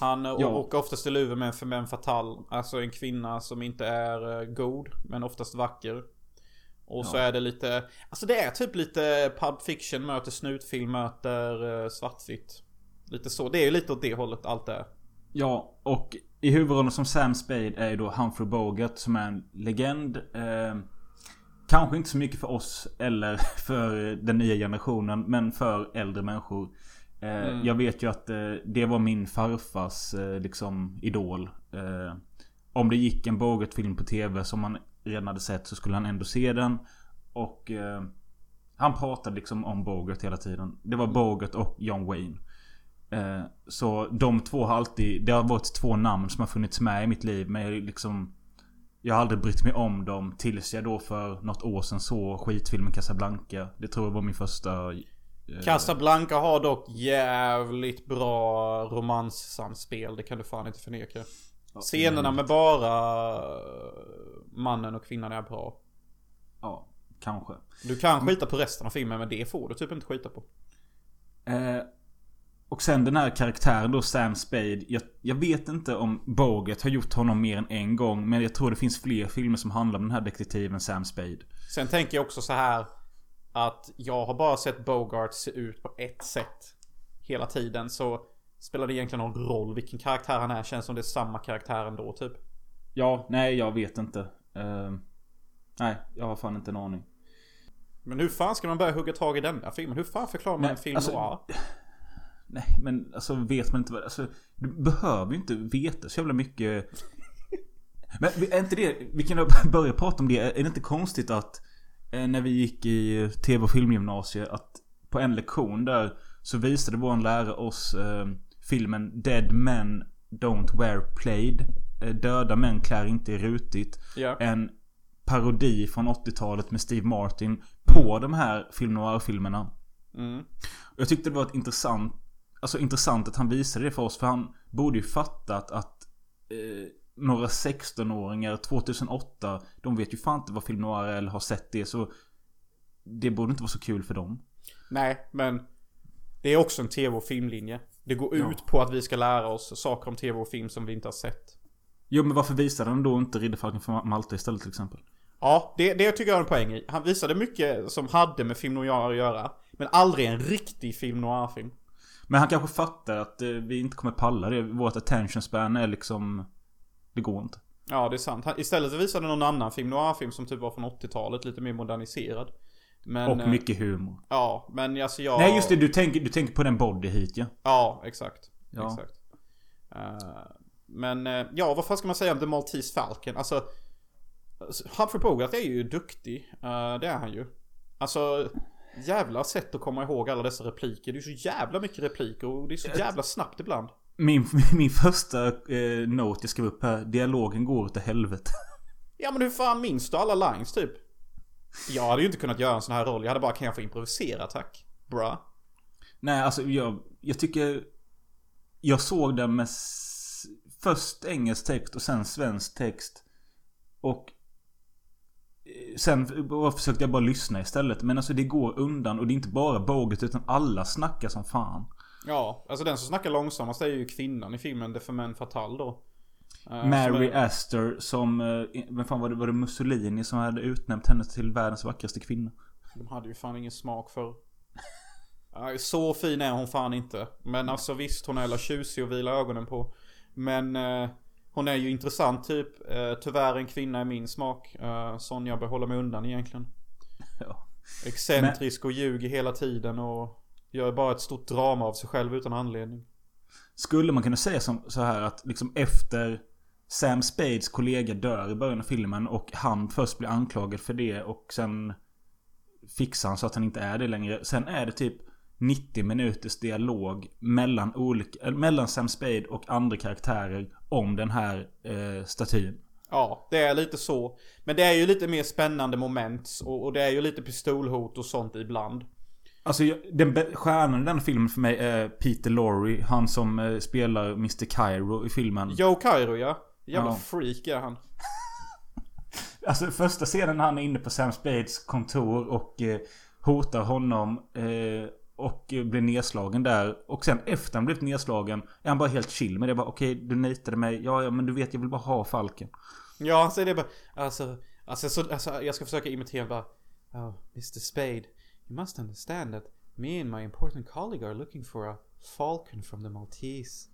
Han Ja. åker oftast i luven med en femme fatal. Alltså en kvinna som inte är eh, god, men oftast vacker. Och så Ja. är det lite, alltså det är typ lite Pulp Fiction möter snutfilm möter eh, svartvitt. Lite så, det är ju lite åt det hållet allt är. Ja, och i huvudrollen som Sam Spade är ju då Humphrey Bogart som är en legend. Eh, kanske inte så mycket för oss eller för den nya generationen, men för äldre människor. Eh, Jag vet ju att eh, det var min farfars eh, liksom idol. Om det gick en Bogart-film på TV som man redan hade sett så skulle han ändå se den. Och han pratade liksom om Bogart hela tiden. Det var Bogart och John Wayne. Så de två har alltid, det har varit två namn som har funnits med i mitt liv. Men jag liksom Jag har aldrig brytt mig om dem tills jag då för något år sedan såg skitfilmen Casablanca. Det tror jag var min första... eh, Casablanca har dock jävligt bra romanssamspel, det kan du fan inte förneka. Scenerna med bara eh, mannen och kvinnan är bra. Ja, kanske. Du kan skita på resten av filmen men det får du typ inte skita på. Eh, och sen den här karaktären då, Sam Spade. Jag, jag vet inte om Bogart har gjort honom mer än en gång. Men jag tror det finns fler filmer som handlar om den här detektiven Sam Spade. Sen tänker jag också så här att jag har bara sett Bogart se ut på ett sätt hela tiden så spelar det egentligen någon roll vilken karaktär han är känns som det är samma karaktär ändå typ. Ja, nej jag vet inte. Eh, nej, jag har fan inte en aning. Men hur fan ska man börja hugga tag i den där filmen? Hur fan förklarar man Nej, en film alltså- noir? Nej, men alltså vet man inte vad... Alltså, du behöver ju inte veta så jävla mycket. Men är inte det... Vi kan börja prata om det. Är det inte konstigt att när vi gick i TV och filmgymnasiet att på en lektion där så visade vår lärare oss eh, filmen Dead Men Don't Wear Plaid. Eh, Döda män klär inte i rutigt. Ja. En parodi från 80-talet med Steve Martin på de här film noir-filmerna. Mm. Jag tyckte det var ett intressant Alltså intressant att han visade det för oss för han borde ju fattat att eh, Några 16-åringar 2008 De vet ju fan inte vad film noir är eller har sett det så Det borde inte vara så kul för dem Nej, men det är också en tv och filmlinje. Det går Ja. ut på att vi ska lära oss saker om tv och film som vi inte har sett. Jo men varför visade han då inte Riddarfalken från Malta istället till exempel? Ja, det, det tycker jag är en poäng i. Han visade mycket som hade med film noir att göra. Men aldrig en riktig film noir-film. Men han kanske fattar att eh, vi inte kommer palla det Vårt attention span är liksom Det går inte Ja, det är sant. Han, istället visade någon annan film noir-film som typ var från 80-talet, lite mer moderniserad. Men, Och eh, mycket humor Ja, men alltså jag... Nej just det, du tänker, du tänker på den body hit ja Ja, exakt. Ja. Exakt. Eh, men eh, ja, vad fan ska man säga om The Maltese Falcon? Alltså, Humphrey Bogart är ju duktig. Eh, det är han ju. Alltså, jävla sätt att komma ihåg alla dessa repliker. Det är så jävla mycket repliker och det är så jävla snabbt ibland. Min, min första eh, note jag skrev upp här Dialogen går åt helvete Ja men hur fan minns du alla lines typ? Jag hade ju inte kunnat göra en sån här roll. Jag hade bara, kan jag få improvisera tack? Bra. Nej, alltså jag, jag tycker... Jag såg den med först engelsk text och sen svensk text. Och... eh, Sen försökte jag bara lyssna istället. Men alltså det går undan och det är inte bara Boget utan alla snackar som fan. Ja, alltså den som snackar långsammast är ju kvinnan i filmen The Femme Fatale då. Eh, som Mary är- Astor som... eh, Vem fan var det? Var det Mussolini som hade utnämnt henne till världens vackraste kvinna? De hade ju fan ingen smak för. Så fin är hon fan inte. Men alltså visst, hon är la tjusig och vila ögonen på. Men eh, hon är ju intressant typ. Eh, tyvärr en kvinna i min smak. Eh, sån jag bör hålla mig undan egentligen. Ja. Excentrisk och ljuger hela tiden och gör bara ett stort drama av sig själv utan anledning. Skulle man kunna säga som, så här att liksom efter Sam Spades kollega dör i början av filmen och han först blir anklagad för det och sen fixar han så att han inte är det längre. Sen är det typ 90 minuters dialog mellan, olika, mellan Sam Spade och andra karaktärer om den här eh, statyn. Ja, det är lite så. Men det är ju lite mer spännande moment och, och det är ju lite pistolhot och sånt ibland. Alltså den stjärnan i den filmen för mig är Peter Lorre. Han som eh, spelar Mr. Cairo i filmen. Joe Cairo ja. Jävla Ja. freak är han. Alltså första scenen när han är inne på Sam Spades kontor och eh, hotar honom. Eh, Och blir nedslagen där. Och sen efter han blivit nedslagen är han bara helt chill med det. Bara okej, du nitade mig. Ja, ja, men du vet jag vill bara ha falken. Ja, han säger det bara. Alltså, alltså, så, alltså jag ska försöka imitera bara. Oh, Mr Spade. You must understand that me and my important colleague are looking for a falcon from the Maltese.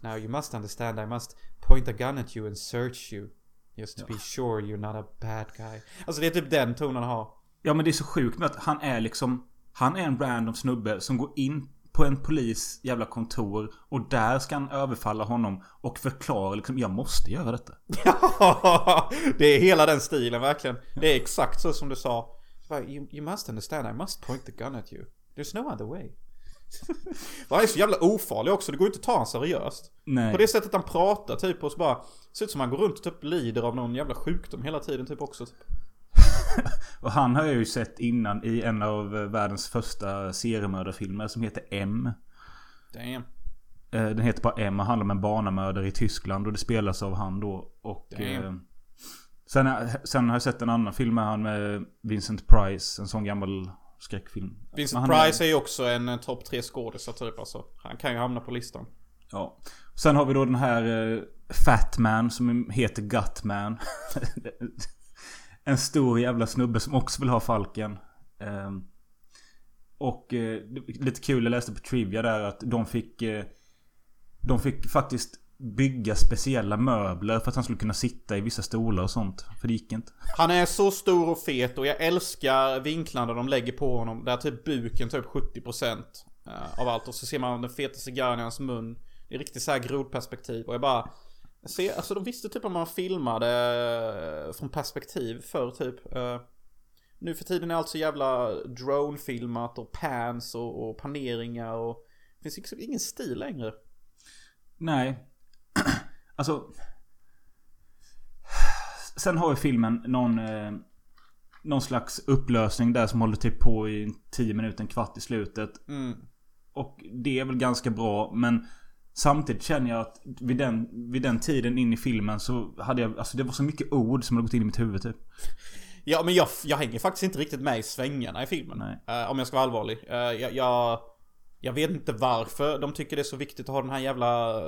Now you must understand I must point a gun at you and search you. Just to be sure you're not a bad guy. Alltså det är typ den tonen han har. Ja men det är så sjukt med att han är liksom Han är en random snubbe som går in på en polis jävla kontor och där ska han överfalla honom och förklara liksom jag måste göra detta. Ja, det är hela den stilen verkligen. Det är exakt så som du sa. Bara, You, you must understand, I must point the gun at you. There's no other way. Han är så jävla ofarlig också, det går inte att ta honom seriöst. Nej. På det sättet han pratar typ och så bara Ser ut som han går runt och typ lider av någon jävla sjukdom hela tiden typ också. Typ. Och han har jag ju sett innan i en av eh, världens första seriemördarfilmer som heter M. Damn. Eh, Den heter bara M och handlar om en barnamördare i Tyskland och det spelas av han då. Och Damn. Eh, sen, sen har jag sett en annan film med han med Vincent Price. En sån gammal skräckfilm. Vincent Price är ju också en eh, topp tre skådisar typ alltså. Han kan ju hamna på listan. Ja. Sen har vi då den här eh, Fat Man som heter Gutman. en stor jävla snubbe som också vill ha Falken. Ehm, och eh, lite kul, jag läste på Trivia där att de fick... Eh, de fick faktiskt bygga speciella möbler för att han skulle kunna sitta i vissa stolar och sånt. För det gick inte. Han är så stor och fet och jag älskar vinklarna de lägger på honom. Där typ buken tar upp 70% eh, av allt. Och så ser man den feta cigarren i hans mun. Det är riktigt så här grodperspektiv. Och jag bara... Ser, alltså de visste typ om man filmade eh, från perspektiv förr typ. Eh, Nu för tiden är allt så jävla drone-filmat och pans och, och paneringar och... Det finns liksom ingen stil längre. Nej. alltså. Sen har ju filmen någon... Eh, någon slags upplösning där som håller typ på i 10 minuter, en kvart i slutet. Mm. Och det är väl ganska bra men Samtidigt känner jag att vid den, vid den tiden in i filmen så hade jag, alltså det var så mycket ord som hade gått in i mitt huvud typ. Ja men jag, jag hänger faktiskt inte riktigt med i svängarna i filmen. Eh, om jag ska vara allvarlig. Eh, jag, jag, jag vet inte varför de tycker det är så viktigt att ha den här jävla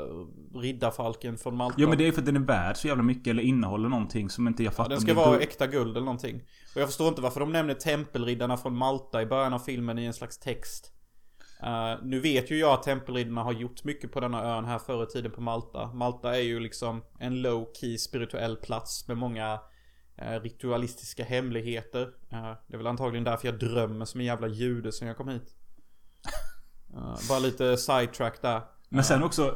riddarfalken från Malta. Ja men det är för att den är värd så jävla mycket eller innehåller någonting som inte jag fattar. Den om ska vara äkta guld eller någonting. Och jag förstår inte varför de nämner tempelriddarna från Malta i början av filmen i en slags text. Eh, nu vet ju jag att tempelriddarna har gjort mycket på denna ön här förr i tiden på Malta. Malta är ju liksom en low key spirituell plats med många eh, ritualistiska hemligheter. Eh, det är väl antagligen därför jag drömmer som en jävla jude sen jag kom hit. Bara lite sidetrack där. Men sen också,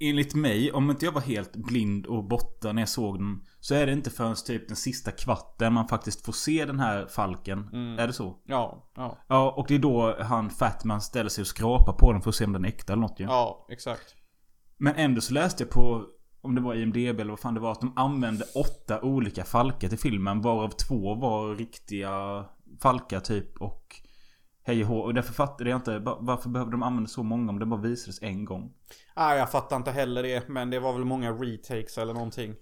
enligt mig, om inte jag var helt blind och borta när jag såg den. Så är det inte förrän typ den sista kvarten man faktiskt får se den här falken. Mm. Är det så? Ja, ja. Ja, och det är då han Fatman ställer sig och skrapar på den för att se om den är äkta eller något ju. Ja, exakt. Men ändå så läste jag på, om det var IMDB eller vad fan det var, att de använde åtta olika falkar till filmen. Varav två var riktiga falkar typ och hej och hå. Och därför fattade jag inte, va- varför behövde de använda så många om det bara visades en gång? Ah, jag fattar inte heller det, men det var väl många retakes eller någonting.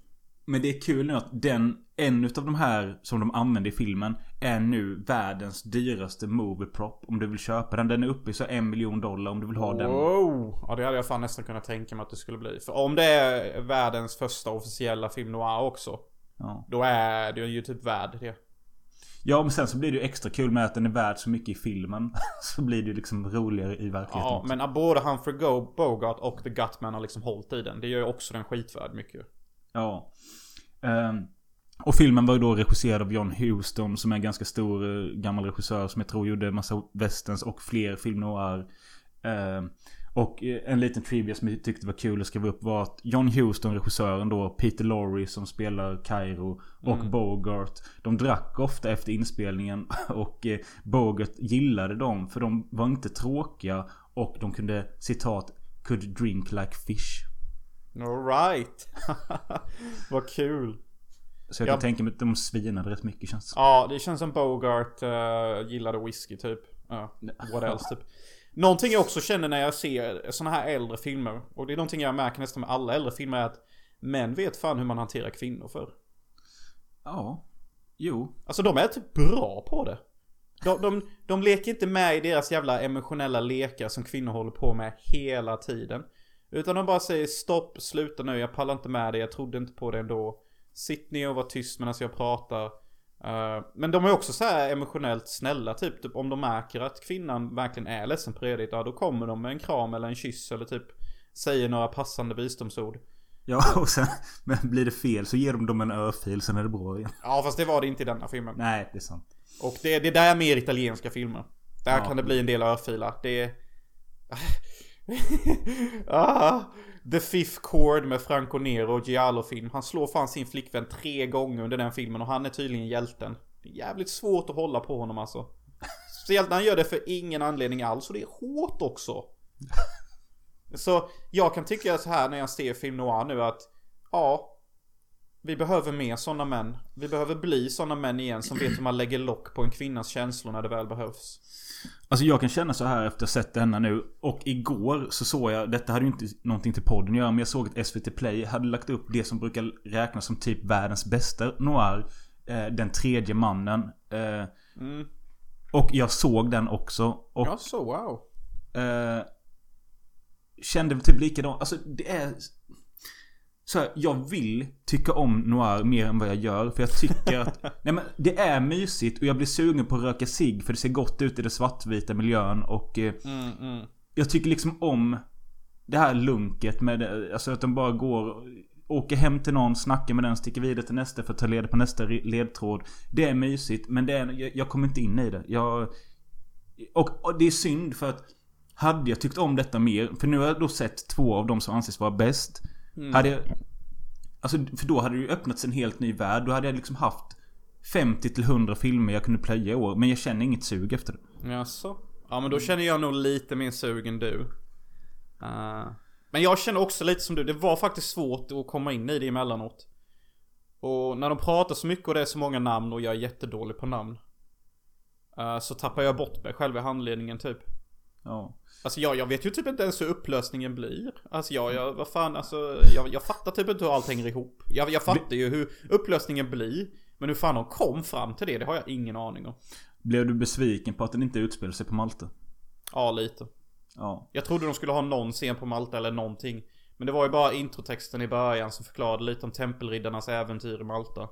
Men det är kul nu att den, en utav de här som de använde i filmen är nu världens dyraste movie prop om du vill köpa den. Den är uppe i så en miljon dollar om du vill ha den. Wow! Ja, det hade jag fan nästan kunnat tänka mig att det skulle bli. För om det är världens första officiella film noir också. Ja. Då är det ju typ värd det. Ja, men sen så blir det ju extra kul med att den är värd så mycket i filmen. så blir det ju liksom roligare i verkligheten Ja, också. men både Humphrey Go- Bogart och The Gutman har liksom hållit i den. Det gör ju också den skitvärd mycket. Ja. Ehm, och filmen var ju då regisserad av John Huston som är en ganska stor eh, gammal regissör som jag tror gjorde massa westerns och fler film noir. Ehm, och eh, en liten trivia som jag tyckte var kul att skriva upp var att John Huston, regissören då, Peter Lorre som spelar Cairo och Bogart. De drack ofta efter inspelningen och eh, Bogart gillade dem för de var inte tråkiga och de kunde citat Could drink like fish. Alright. Vad kul. Så jag Ja. kan tänka mig att de svinade rätt mycket känns. Ja, det känns som Bogart uh, gillade whisky typ. Ja, what else typ. Någonting jag också känner när jag ser såna här äldre filmer. Och det är någonting jag märker nästan med alla äldre filmer är att män vet fan hur man hanterar kvinnor för. Ja. Jo. Alltså de är typ bra på det. De, de, de leker inte med i deras jävla emotionella lekar som kvinnor håller på med hela tiden. Utan de bara säger stopp, sluta nu, jag pallar inte med det, jag trodde inte på det ändå. Sitt ner och var tyst medan jag pratar. Eh, men de är också så emotionellt snälla, typ, typ om de märker att kvinnan verkligen är ledsen på redigt, ja då kommer de med en kram eller en kyss eller typ säger några passande visdomsord. Ja, och sen men blir det fel så ger de dem en örfil, sen är det bra igen. Ja fast det var det inte i denna filmen. Nej, det är sant. Och det, det där är mer italienska filmer. Där Ja. kan det bli en del örfilar. Det är... ah, The Fifth Chord med Franco Nero och Giallo-film. Han slår fan sin flickvän tre gånger under den filmen och han är tydligen hjälten. Det är jävligt svårt att hålla på honom alltså. Speciellt när han gör det för ingen anledning alls och det är hårt också. Så jag kan tycka så här när jag ser film noir nu att ja, vi behöver mer sådana män. Vi behöver bli sådana män igen som vet hur man lägger lock på en kvinnas känslor när det väl behövs. Alltså jag kan känna så här efter att ha sett denna nu. Och igår så såg jag, detta hade ju inte någonting till podden att göra, men jag såg att SVT Play hade lagt upp det som brukar räknas som typ världens bästa noir. Eh, den tredje mannen. Eh, Mm. och jag såg den också. Och Ja, så wow. eh, kände typ likadant. Alltså det är... Så här, jag vill tycka om noir mer än vad jag gör. För jag tycker att... nej men det är mysigt och jag blir sugen på att röka cigg för det ser gott ut i den svartvita miljön och... Eh, Mm, mm. jag tycker liksom om det här lunket med alltså att de bara går Åker hem till någon, snackar med den, sticker vidare till nästa för att ta leda på nästa ledtråd. Det är mysigt men det är, jag, jag kommer inte in i det. Jag... Och, och det är synd för att Hade jag tyckt om detta mer, för nu har jag då sett två av de som anses vara bäst. Hade jag... Alltså för då hade det ju öppnats en helt ny värld. Då hade jag liksom haft 50 till 100 filmer jag kunde plöja i år. Men jag känner inget sug efter det. Jaså? Ja men då känner jag nog lite mer sug än du. Eh, men jag känner också lite som du, det var faktiskt svårt att komma in i det emellanåt. Och när de pratar så mycket och det är så många namn och jag är jättedålig på namn. eh, så tappar jag bort mig själv i handledningen typ. Ja. Alltså jag, jag vet ju typ inte ens hur upplösningen blir. Alltså jag, jag vad fan, alltså jag, jag fattar typ inte hur allt hänger ihop. Jag, jag fattar ju hur upplösningen blir. Men hur fan de kom fram till det, det har jag ingen aning om. Blev du besviken på att den inte utspelar sig på Malta? Ja, lite. Ja. Jag trodde de skulle ha någon scen på Malta eller någonting. Men det var ju bara introtexten i början som förklarade lite om tempelriddarnas äventyr i Malta.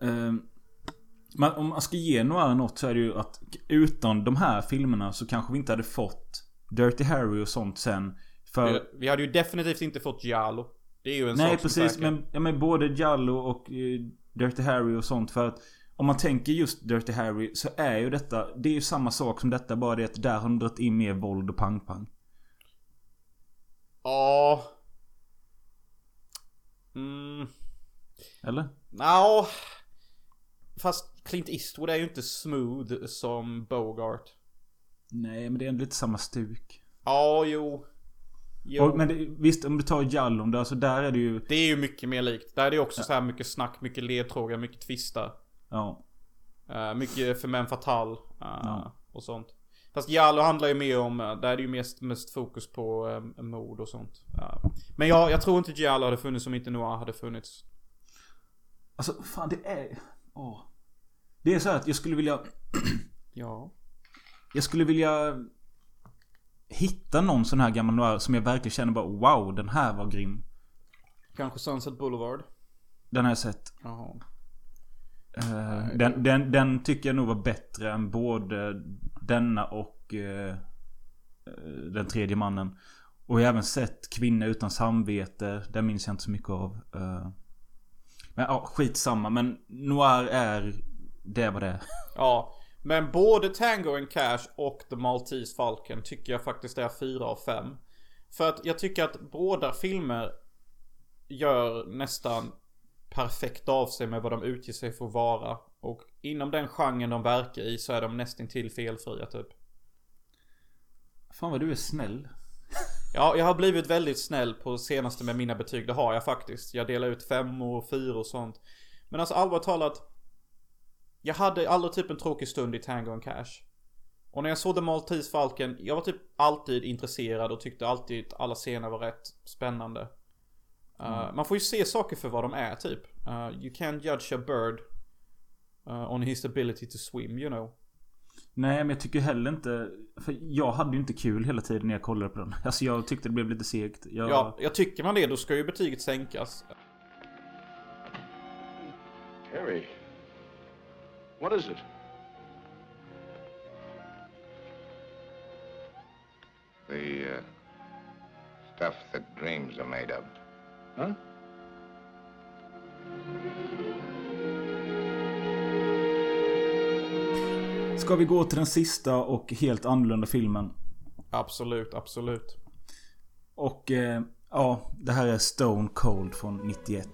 Ehm, men om man ska ge några något så är det ju att utan de här filmerna så kanske vi inte hade fått Dirty Harry och sånt sen. För... Vi, hade ju definitivt inte fått Giallo. Det är ju en Nej sak precis men, ja, men både Jallo och eh, Dirty Harry och sånt för att om man tänker just Dirty Harry så är ju detta Det är ju samma sak som detta bara det att där har de dragit in mer våld och pang-pang. Ja. Mm. Eller? Nja. Fast Clint Eastwood är ju inte smooth som Bogart. Nej men det är ändå lite samma stuk. Ja, jo. Jo. Och, men det, visst om du tar Jallon där så där är det ju Det är ju mycket mer likt. Där är det också så här mycket snack, mycket ledtrågar, mycket twistar. Ja. Uh, mycket för män fatal. Uh, Ja. Och sånt. Fast Jallo handlar ju mer om, uh, där är det ju mest, mest fokus på um, mord och sånt. Uh, men jag, jag tror inte Giallo hade funnits om inte Noir hade funnits. Alltså fan det är... Åh. Det är så att jag skulle vilja... Ja. Jag skulle vilja... Hitta någon sån här gammal noir som jag verkligen känner bara wow den här var grym. Kanske Sunset Boulevard. Den har jag sett. Jaha. Eh, den, den, den tycker jag nog var bättre än både denna och eh, Den tredje mannen. Och jag har även sett Kvinna utan samvete. Den minns jag inte så mycket av. Eh, men ja, skitsamma. Men Noir är det vad det. Ja. Men både Tango and Cash och The Maltese Falcon tycker jag faktiskt är 4 av 5. För att jag tycker att båda filmer gör nästan perfekt av sig med vad de utger sig för att vara. Och inom den genren de verkar i så är de nästan till felfria typ. Fan vad du är snäll. Ja, jag har blivit väldigt snäll på senaste med mina betyg. Det har jag faktiskt. Jag delar ut fem och fyra och sånt. Men alltså allvarligt talat. Jag hade aldrig typ en tråkig stund i Tango and Cash. Och när jag såg The Maltese Falcon, jag var typ alltid intresserad och tyckte alltid att alla scener var rätt spännande. Uh, Man får ju se saker för vad de är typ. Uh, you can't judge a bird Uh, on his ability to swim, you know. Nej men jag tycker heller inte... För jag hade ju inte kul hela tiden när jag kollade på den. Alltså jag tyckte det blev lite segt. Jag, Ja, jag tycker man det, då ska ju betyget sänkas. Harry. What is it? The uh, stuff that dreams are made of. Huh? Ska vi gå till den sista och helt annorlunda filmen? Absolut, absolut. Och eh, ja, det här är Stone Cold från 91.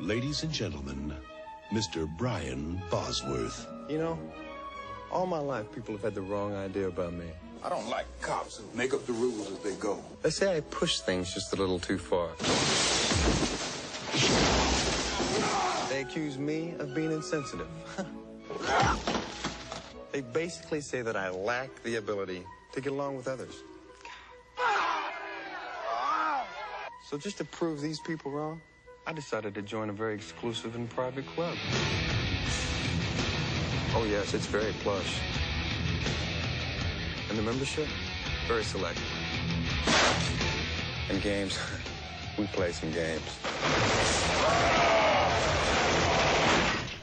Ladies and gentlemen, Mr. Brian Bosworth. You know, all my life people have had the wrong idea about me. I don't like cops who make up the rules as they go. They say I push things just a little too far. They accuse me of being insensitive. they basically say that I lack the ability to get along with others. So just to prove these people wrong, I decided to join a very exclusive and private club. Oh yes, it's very plush. And the membership, very select. And games, we play some games.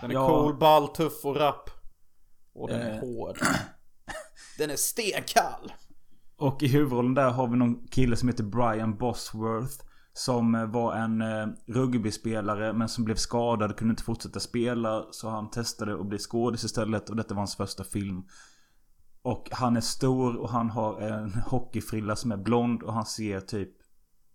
Den är Ja. cool, ball, tuff och rapp. Och den är Eh. hård. Den är stenkall. Och i huvudrollen där har vi någon kille som heter Brian Bosworth. Som eh, var en eh, rugbyspelare men som blev skadad, kunde inte fortsätta spela. Så han testade att bli skådis istället och detta var hans första film. Och han är stor och han har en hockeyfrilla som är blond och han ser typ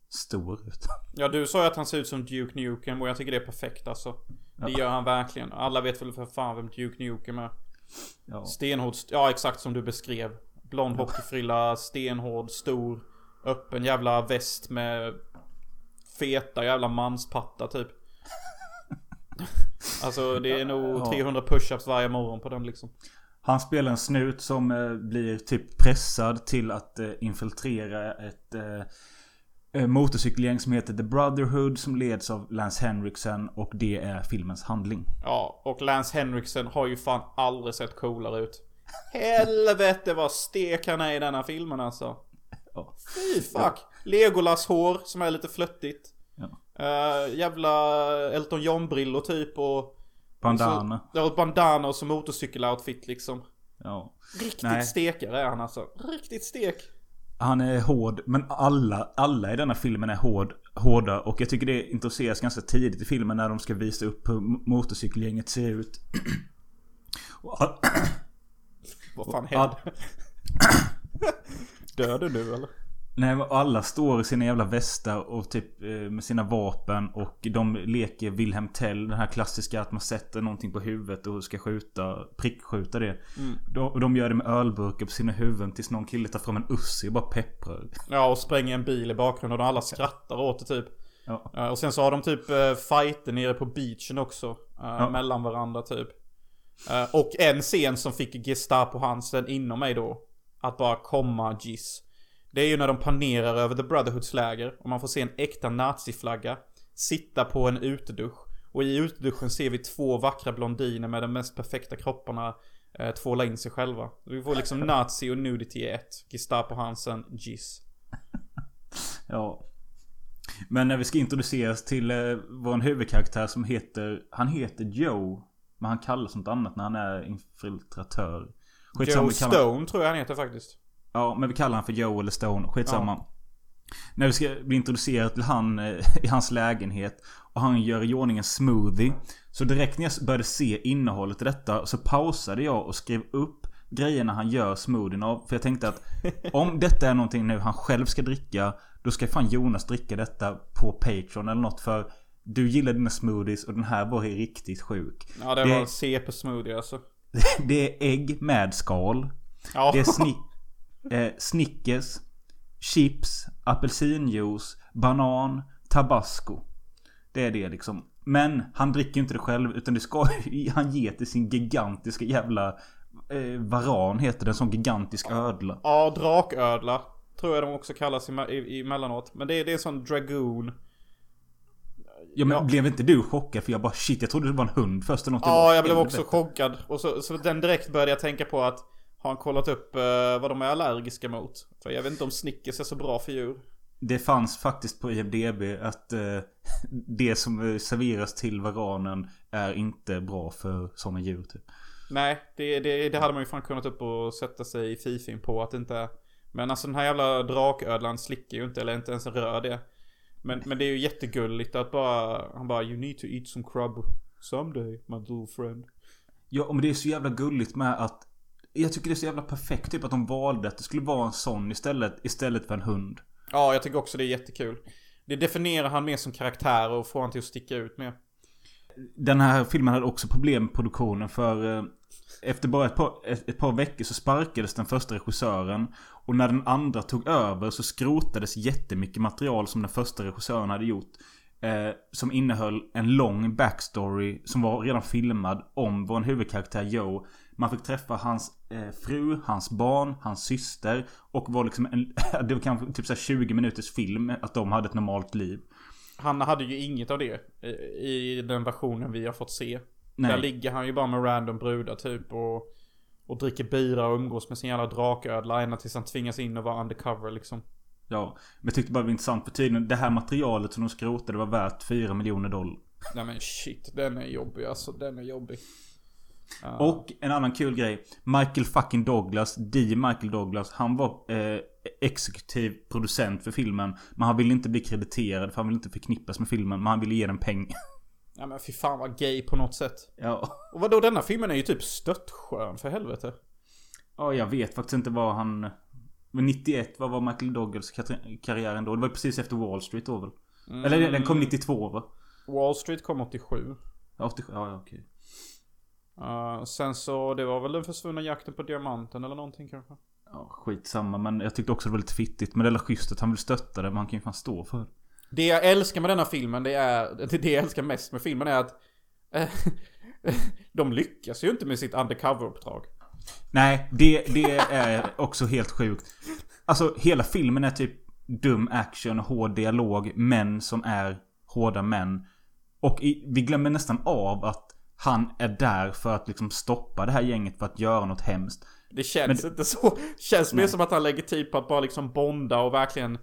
stor ut. Ja, du sa ju att han ser ut som Duke Nukem och jag tycker det är perfekt alltså. Det gör han verkligen. Alla vet väl för fan vem Duke Nukem är. Ja. Stenhård, ja exakt som du beskrev. Blond hockeyfrilla, stenhård, stor, öppen jävla väst med feta jävla manspattar typ. Alltså det är nog Ja. 300 push-ups varje morgon på den liksom. Han spelar en snut som eh, blir typ pressad till att eh, infiltrera ett eh, motorcykelgäng som heter The Brotherhood som leds av Lance Henriksen och det är filmens handling. Ja, och Lance Henriksen har ju fan aldrig sett coolare ut. Helvete vad stek han är i denna filmen alltså. Ja. Fy fuck. Legolas hår som är lite flöttigt. Ja. Uh, jävla Elton John-brillor typ och... Bandana. Så, ja, och bandana och så motorcykeloutfit liksom. Ja. Riktigt Nej. stekare är han alltså. Riktigt stek. Han är hård, men alla, alla i denna filmen är hård, hårda. Och jag tycker det introduceras ganska tidigt i filmen när de ska visa upp hur motorcykelgänget ser ut. Och Vad fan Ja. hände? Dör du nu eller? Nej, alla står i sina jävla västar och typ eh, med sina vapen och de leker Wilhelm Tell. Den här klassiska att man sätter någonting på huvudet och ska skjuta, prickskjuta det. De, och de gör det med ölburkar på sina huvuden tills någon kille tar fram en Uzi och bara pepprar. Ja, och spränger en bil i bakgrunden och alla skrattar åt det typ. Ja. Eh, Och sen så har de typ uh, fighter nere på beachen också. eh, Mellan varandra typ. Eh, och en scen som fick Gestapo Hansen inom mig då. Att bara komma giss. Det är ju när de panerar över The Brotherhoods läger. Och man får se en äkta naziflagga. Sitta på en utedusch. Och i uteduschen ser vi två vackra blondiner med de mest perfekta kropparna. Uh, tvåla in sig själva. Vi får liksom nazi och nudity i ett. Gestapo Hansen, giss. Ja. Men när vi ska introduceras till eh, vår huvudkaraktär som heter... Han heter Joe. Men han kallas något annat när han är infiltratör. Skitsamma, Joe kallar- Stone tror jag han heter faktiskt. Ja, men vi kallar han för Joe eller Stone. Skitsamma. När vi ska bli introducerade till han eh, i hans lägenhet. Och han gör i ordning en smoothie. Så direkt när jag började se innehållet i detta så pausade jag och skrev upp grejerna han gör smoothien av. För jag tänkte att om detta är någonting nu han själv ska dricka. Då ska fan Jonas dricka detta på Patreon eller något. För du gillar dina smoothies och den här var riktigt sjuk. Ja det Det- var CP-smoothie alltså. Det är ägg med skal. Ja. Det är snick, eh, Snickers, chips, apelsinjuice, banan, tabasco. Det är det liksom. Men han dricker inte det själv utan det ska han ge till sin gigantiska jävla eh, varan heter det. En sån gigantisk ödla. Ja, draködla. Tror jag de också kallas i, i, emellanåt. Men det är, det är en sån dragoon. Ja men Ja. blev inte du chockad? För jag bara shit, jag trodde det var en hund först eller något. Ja, bara, jag blev också chockad. Och så, så den direkt började jag tänka på att har han kollat upp eh, vad de är allergiska mot? För jag vet inte om Snickers är så bra för djur. Det fanns faktiskt på IMDB att eh, det som eh, serveras till varanen är inte bra för sådana djur typ. Nej, det, det, det hade man ju fan kunnat upp och sätta sig i fifin på att det inte är. Men alltså den här jävla draködlan slickar ju inte, eller inte ens rör det. Men, men det är ju jättegulligt att bara, han bara You need to eat some crab someday, my little friend. Ja, men det är så jävla gulligt med att jag tycker det är så jävla perfekt typ att de valde att det skulle vara en sån istället, istället för en hund. Ja, jag tycker också det är jättekul. Det definierar han mer som karaktär och får han till att sticka ut mer. Den här filmen hade också problem med produktionen för eh, efter bara ett par, ett, ett par veckor så sparkades den första regissören. Och när den andra tog över så skrotades jättemycket material som den första regissören hade gjort. Eh, som innehöll en lång backstory som var redan filmad om vår huvudkaraktär Joe. Man fick träffa hans eh, fru, hans barn, hans syster. Och var liksom en, det var kanske typ så här 20 minuters film att de hade ett normalt liv. Han hade ju inget av det i, i den versionen vi har fått se. Nej. Där ligger han ju bara med random brudar typ och, och dricker bira och umgås med sin jävla draködla ända tills han tvingas in och vara undercover liksom. Ja, men jag tyckte bara det var intressant för tydligen det här materialet som de skrotade var värt 4 miljoner dollar. Nej men shit, den är jobbig alltså. Den är jobbig. Ja. Och en annan kul grej. Michael fucking Douglas, D. Michael Douglas, han var eh, exekutiv producent för filmen. Men han ville inte bli krediterad för han ville inte förknippas med filmen. Men han ville ge den pengar. Ja men fy fan vad gay på något sätt. Ja. Och vadå denna filmen är ju typ störtskön för helvete. Ja, jag vet faktiskt inte vad han... Men 91, vad var Michael Douglas kar- karriären då? Det var precis efter Wall Street då väl? Eller den kom 92 va? Wall Street kom 87. Ja, 87, ja, ja okej. Uh, sen så, det var väl den försvunna jakten på diamanten eller någonting kanske. Ja, skitsamma. Men jag tyckte också det var lite fittigt. Men det är schysst att han vill stötta det. Men han kan ju fan stå för det. Det jag älskar med denna filmen, det är, det, det jag älskar mest med filmen är att eh, de lyckas ju inte med sitt undercover-uppdrag. Nej, det, det är också helt sjukt. Alltså hela filmen är typ dum action, hård dialog, män som är hårda män. Och i, vi glömmer nästan av att han är där för att liksom stoppa det här gänget för att göra något hemskt. Det känns inte så. Känns mer som att han lägger tid på att bara liksom bonda och verkligen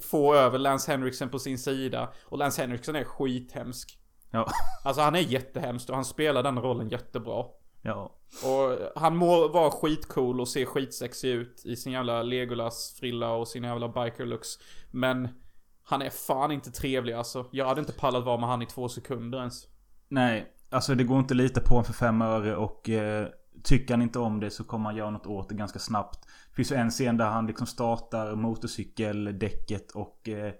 få över Lance Henriksen på sin sida. Och Lance Henriksen är skithemsk. Ja. Alltså han är jättehemsk och han spelar den rollen jättebra. Ja. Och han må vara skitcool och se skitsexig ut i sin jävla Legolas-frilla och sin jävla biker-looks. Men han är fan inte trevlig alltså. Jag hade inte pallat vara med han i två sekunder ens. Nej, alltså det går inte att lita på honom för fem öre och eh, tycker han inte om det så kommer han göra något åt det ganska snabbt. Finns ju en scen där han liksom startar motorcykeldäcket och eh,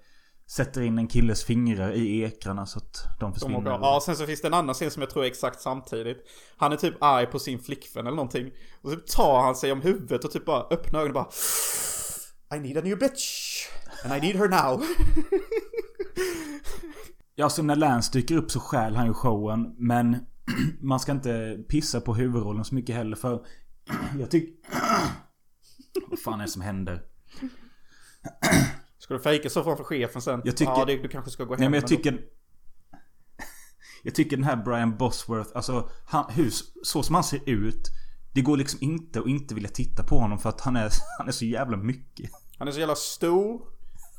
sätter in en killes fingrar i ekrarna så att de försvinner. ja, sen så finns det en annan scen som jag tror är exakt samtidigt. Han är typ arg på sin flickvän eller någonting. Och så tar han sig om huvudet och typ bara öppnar ögonen och bara I need a new bitch. And I need her now. Ja, så när Lance dyker upp så stjäl han ju showen. Men man ska inte pissa på huvudrollen så mycket heller för jag tycker... Vad fan är det som händer? Ska du fejka så framför chefen sen? Jag tycker- Ja, det, du kanske ska gå hem Nej men jag tycker... Jag tycker den här Brian Bosworth, alltså han, hur, så som han ser ut. Det går liksom inte att inte vilja titta på honom för att han är, han är så jävla mycket. Han är så jävla stor.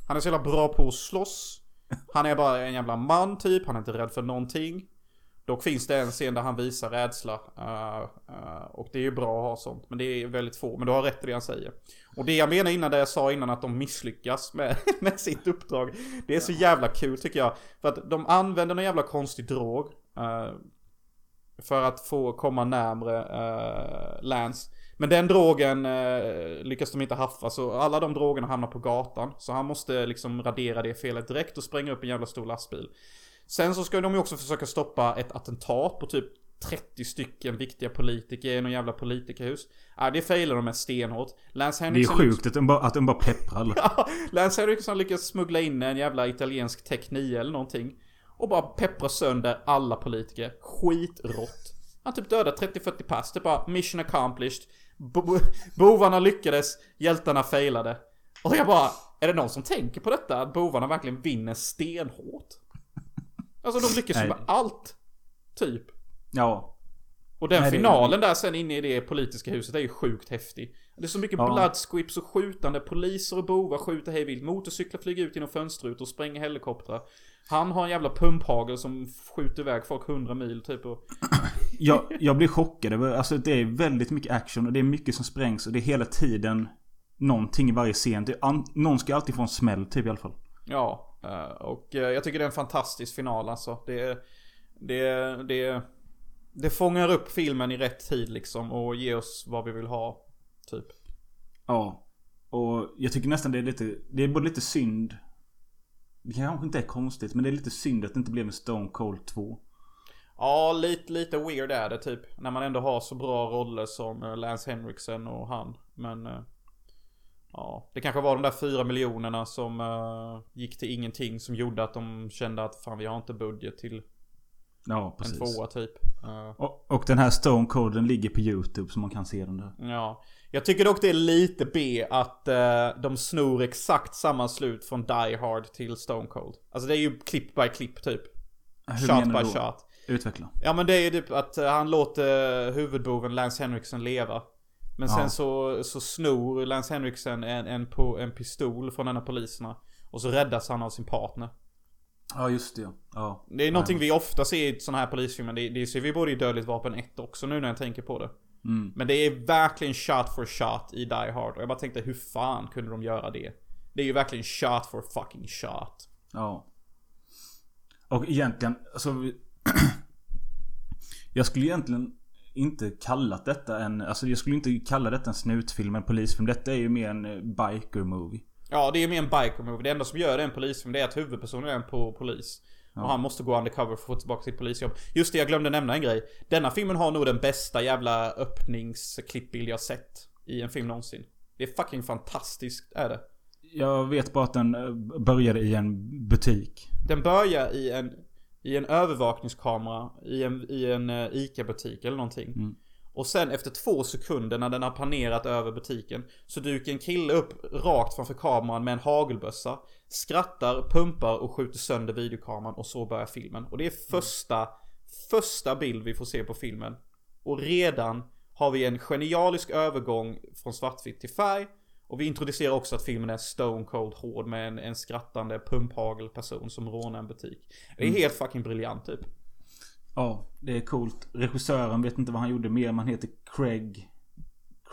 Han är så jävla bra på att slåss. Han är bara en jävla man typ. Han är inte rädd för någonting. Dock finns det en scen där han visar rädsla. eh, eh, och det är ju bra att ha sånt. Men det är väldigt få. Men du har rätt i det han säger. Och det jag menar innan, det jag sa innan att de misslyckas med, med sitt uppdrag. Det är så jävla kul tycker jag. För att de använder någon jävla konstig drog. eh, för att få komma närmre uh, Lance. Men den drogen eh, lyckas de inte haffa så alla de drogerna hamnar på gatan. Så han måste liksom radera det felet direkt och spränga upp en jävla stor lastbil. Sen så ska de ju också försöka stoppa ett attentat på typ 30 stycken viktiga politiker i någon jävla politikerhus. Ja, det failar de med stenhårt. Lance Det är sjukt att de bara, att de bara pepprar. Ja, Lance Henriksen lyckas smuggla in en jävla italiensk Tech 9 eller någonting. Och bara peppra sönder alla politiker. Skitrått. Han typ dödar 30-40 pass. Det är bara mission accomplished. Bo bovarna lyckades, hjältarna failade. Och jag bara, är det någon som tänker på detta? Att bovarna verkligen vinner stenhårt? Alltså de lyckas ju med allt. Typ. Ja. Och den Nej, finalen där sen inne i det politiska huset är ju sjukt häftig. Det är så mycket Ja. bloodsquips och skjutande. Poliser och bovar skjuter hej vilt. Motorcyklar flyger ut genom fönsterrutor och spränger helikoptrar. Han har en jävla pumphagel som skjuter iväg folk 100 mil typ och... Jag, jag blir chockad alltså det är väldigt mycket action och det är mycket som sprängs och det är hela tiden någonting i varje scen. Det är an, någon ska alltid få en smäll typ i alla fall. Ja, och eh, jag tycker det är en fantastisk final alltså. Det, det, det, det fångar upp filmen i rätt tid liksom och ger oss vad vi vill ha. Typ. Ja. Och jag tycker nästan det är lite, det är både lite synd. Det kanske inte är konstigt men det är lite synd att det inte blev en Stone Cold 2. Ja, lite, lite weird är det typ. När man ändå har så bra roller som eh, Lance Henriksen och han. Men... Ja, det kanske var de där fyra miljonerna som eh, gick till ingenting som gjorde att de kände att fan vi har inte budget till Ja, en precis. tvåa typ. Eh, Och, och den här Stone Cold den ligger på YouTube så man kan se den där. Ja. Jag tycker dock det är lite B att eh, de snor exakt samma slut från Die Hard till Stone Cold. Alltså det är ju klipp by klipp typ. Hur shot by då? shot. Utveckla. Ja men det är ju typ att han låter huvudboven Lance Henriksen leva. Men sen Ja. så, så snor Lance Henriksen en, en, på, en pistol från en av poliserna. Och så räddas han av sin partner. Ja just det ja. Det är någonting vi ofta ser i sådana här polisfilmer. Det, det ser vi både i Dödligt Vapen 1 också nu när jag tänker på det. Mm. Men det är verkligen shot for shot i Die Hard. Och jag bara tänkte hur fan kunde de göra det? Det är ju verkligen shot for fucking shot. Ja. Och egentligen, alltså Jag skulle egentligen inte kallat detta en, alltså jag skulle inte kalla detta en snutfilm, en polisfilm. Detta är ju mer en eh, biker movie. Ja, det är mer en biker movie. Det enda som gör det en polisfilm det är att huvudpersonen är en på polis. Och han måste gå undercover för att få tillbaka sitt polisjobb. Just det, jag glömde nämna en grej. Denna filmen har nog den bästa jävla öppningsklippbild jag sett i en film någonsin. Det är fucking fantastiskt, är det. Jag vet bara att den eh, började i en butik. Den börjar i en, i en övervakningskamera i en, i en eh, ICA-butik eller någonting. Och sen efter två sekunder när den har planerat över butiken så dyker en kille upp rakt framför kameran med en hagelbössa. Skrattar, pumpar och skjuter sönder videokameran och så börjar filmen. Och det är första, första bild vi får se på filmen. Och redan har vi en genialisk övergång från svartvitt till färg. Och vi introducerar också att filmen är stone cold hård med en, en skrattande pumphagelperson som rånar en butik. Det är helt fucking briljant typ. Ja, det är coolt. Regissören vet inte vad han gjorde mer. Man heter Craig...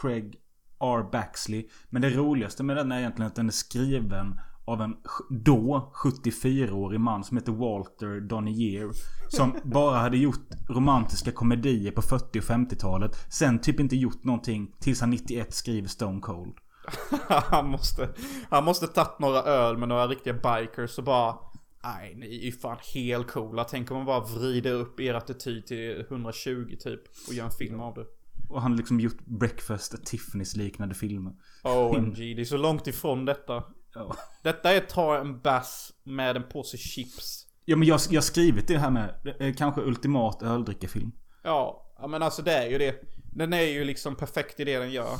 Craig R. Baxley. Men det roligaste med den är egentligen att den är skriven av en då 74-årig man som heter Walter Donier. Som bara hade gjort romantiska komedier på 40 och 50-talet. Sen typ inte gjort någonting tills han 91 skriver Stone Cold. han måste, han måste tagit några öl med några riktiga bikers och bara Nej, ni är ju fan helt coola. Tänk om man bara vrider upp er attityd till 120 typ och gör en film av det. Och han har liksom gjort Breakfast at Tiffany's liknande filmer. OMG, det är så långt ifrån detta. Ja. Detta är ta en bass med en påse chips. Ja men jag, jag har skrivit det här med eh, kanske ultimat öldrickarfilm. Ja, ja men alltså det är ju det. Den är ju liksom perfekt i det den gör.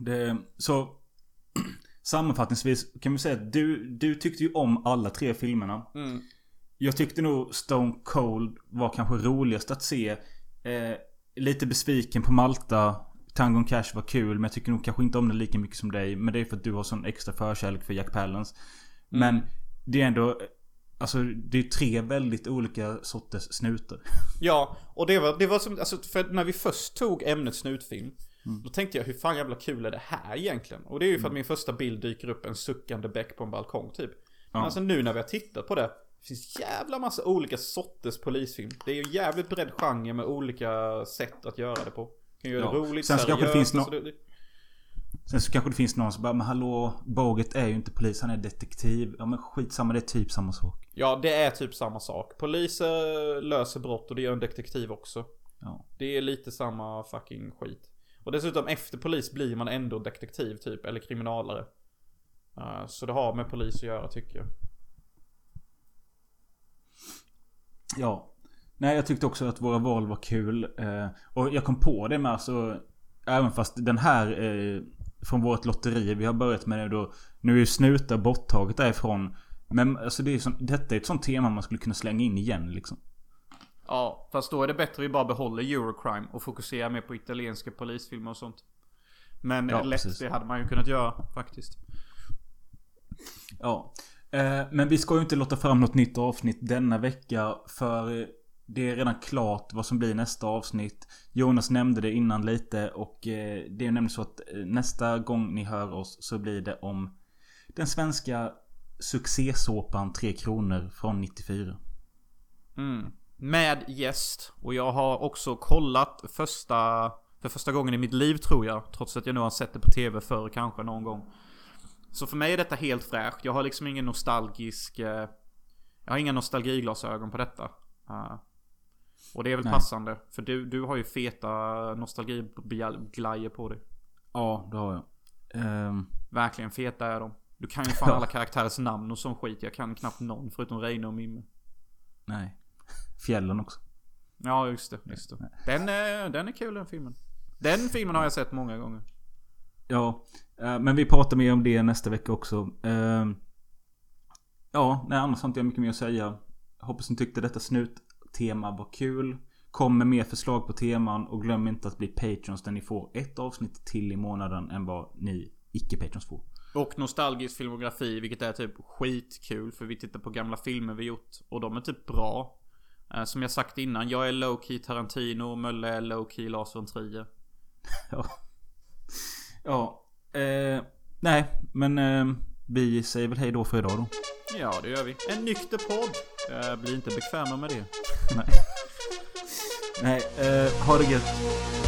Det, så sammanfattningsvis kan vi säga att du, du tyckte ju om alla tre filmerna. Mm. Jag tyckte nog Stone Cold var kanske roligast att se. Eh, lite besviken på Malta. Tangon Cash var kul men jag tycker nog kanske inte om den lika mycket som dig. Men det är för att du har sån extra förkärlek för Jack Palance. Men det är ändå... Alltså det är tre väldigt olika sorters snutar. Ja, och det var, det var som, alltså för när vi först tog ämnet snutfilm. Då tänkte jag hur fan jävla kul är det här egentligen? Och det är ju för att min första bild dyker upp en suckande bäck på en balkong typ. Men Ja. alltså nu när vi har tittat på det. Det finns jävla massa olika sorters polisfilm. Det är ju jävligt bredd genre med olika sätt att göra det på. Kan göra Ja. det roligt, Sen så kanske det seriöst, finns alltså nå- det- Sen så kanske det finns någon som bara Men hallå Boget är ju inte polis, han är detektiv. Ja men skitsamma, det är typ samma sak. Ja, det är typ samma sak. Poliser löser brott och det gör en detektiv också. Ja. Det är lite samma fucking skit. Och dessutom efter polis blir man ändå detektiv typ, eller kriminalare. Uh, så det har med polis att göra tycker jag. Ja. Nej jag tyckte också att våra val var kul. Eh, och jag kom på det med alltså. Även fast den här eh, från vårt lotteri vi har börjat med nu då. Nu är ju snutar borttaget därifrån. Men alltså det är sån, detta är ett sånt tema man skulle kunna slänga in igen liksom. Ja, fast då är det bättre att vi bara behåller Eurocrime och fokuserar mer på italienska polisfilmer och sånt. Men Ja, lätt, precis. det hade man ju kunnat göra faktiskt. Ja. Eh, men vi ska ju inte låta fram något nytt avsnitt denna vecka. För det är redan klart vad som blir nästa avsnitt. Jonas nämnde det innan lite och eh, det är nämligen så att eh, nästa gång ni hör oss så blir det om den svenska succésåpan 3 kronor från 94. Mm. Med gäst. Och jag har också kollat första... För första gången i mitt liv tror jag. Trots att jag nu har sett det på tv förr kanske någon gång. Så för mig är detta helt fräscht. Jag har liksom ingen nostalgisk... Eh, jag har inga nostalgiglasögon på detta. Eh, och det är väl Nej. passande. För du, du har ju feta nostalgiglajer på dig. Ja, det har jag. Ehm, Verkligen feta är de. Du kan ju fan alla karaktärers namn och sån skit. Jag kan knappt någon förutom Reine och Mimmi. nej. Fjällen också. Ja, just det. Just det. Den, är, den är kul den filmen. Den filmen har jag sett många gånger. Ja, eh, men vi pratar mer om det nästa vecka också. Ehm, Ja, nej annars har inte jag mycket mer att säga. Hoppas ni tyckte detta snuttema var kul. Kom med mer förslag på teman och glöm inte att bli patrons där ni får ett avsnitt till i månaden än vad ni icke-patrons får. Och nostalgisk filmografi, vilket är typ skitkul. För vi tittar på gamla filmer vi gjort. Och de är typ bra. Eh, Som jag sagt innan, jag är low-key Tarantino. Mölle är low-key Lars von Trier. Ja. Ja. Eh, nej, men eh, vi säger väl hej då för idag då. Ja, det gör vi. En nykter podd. Eh, Bli inte bekväma med det. Nej. Nej, eh, ha det gött.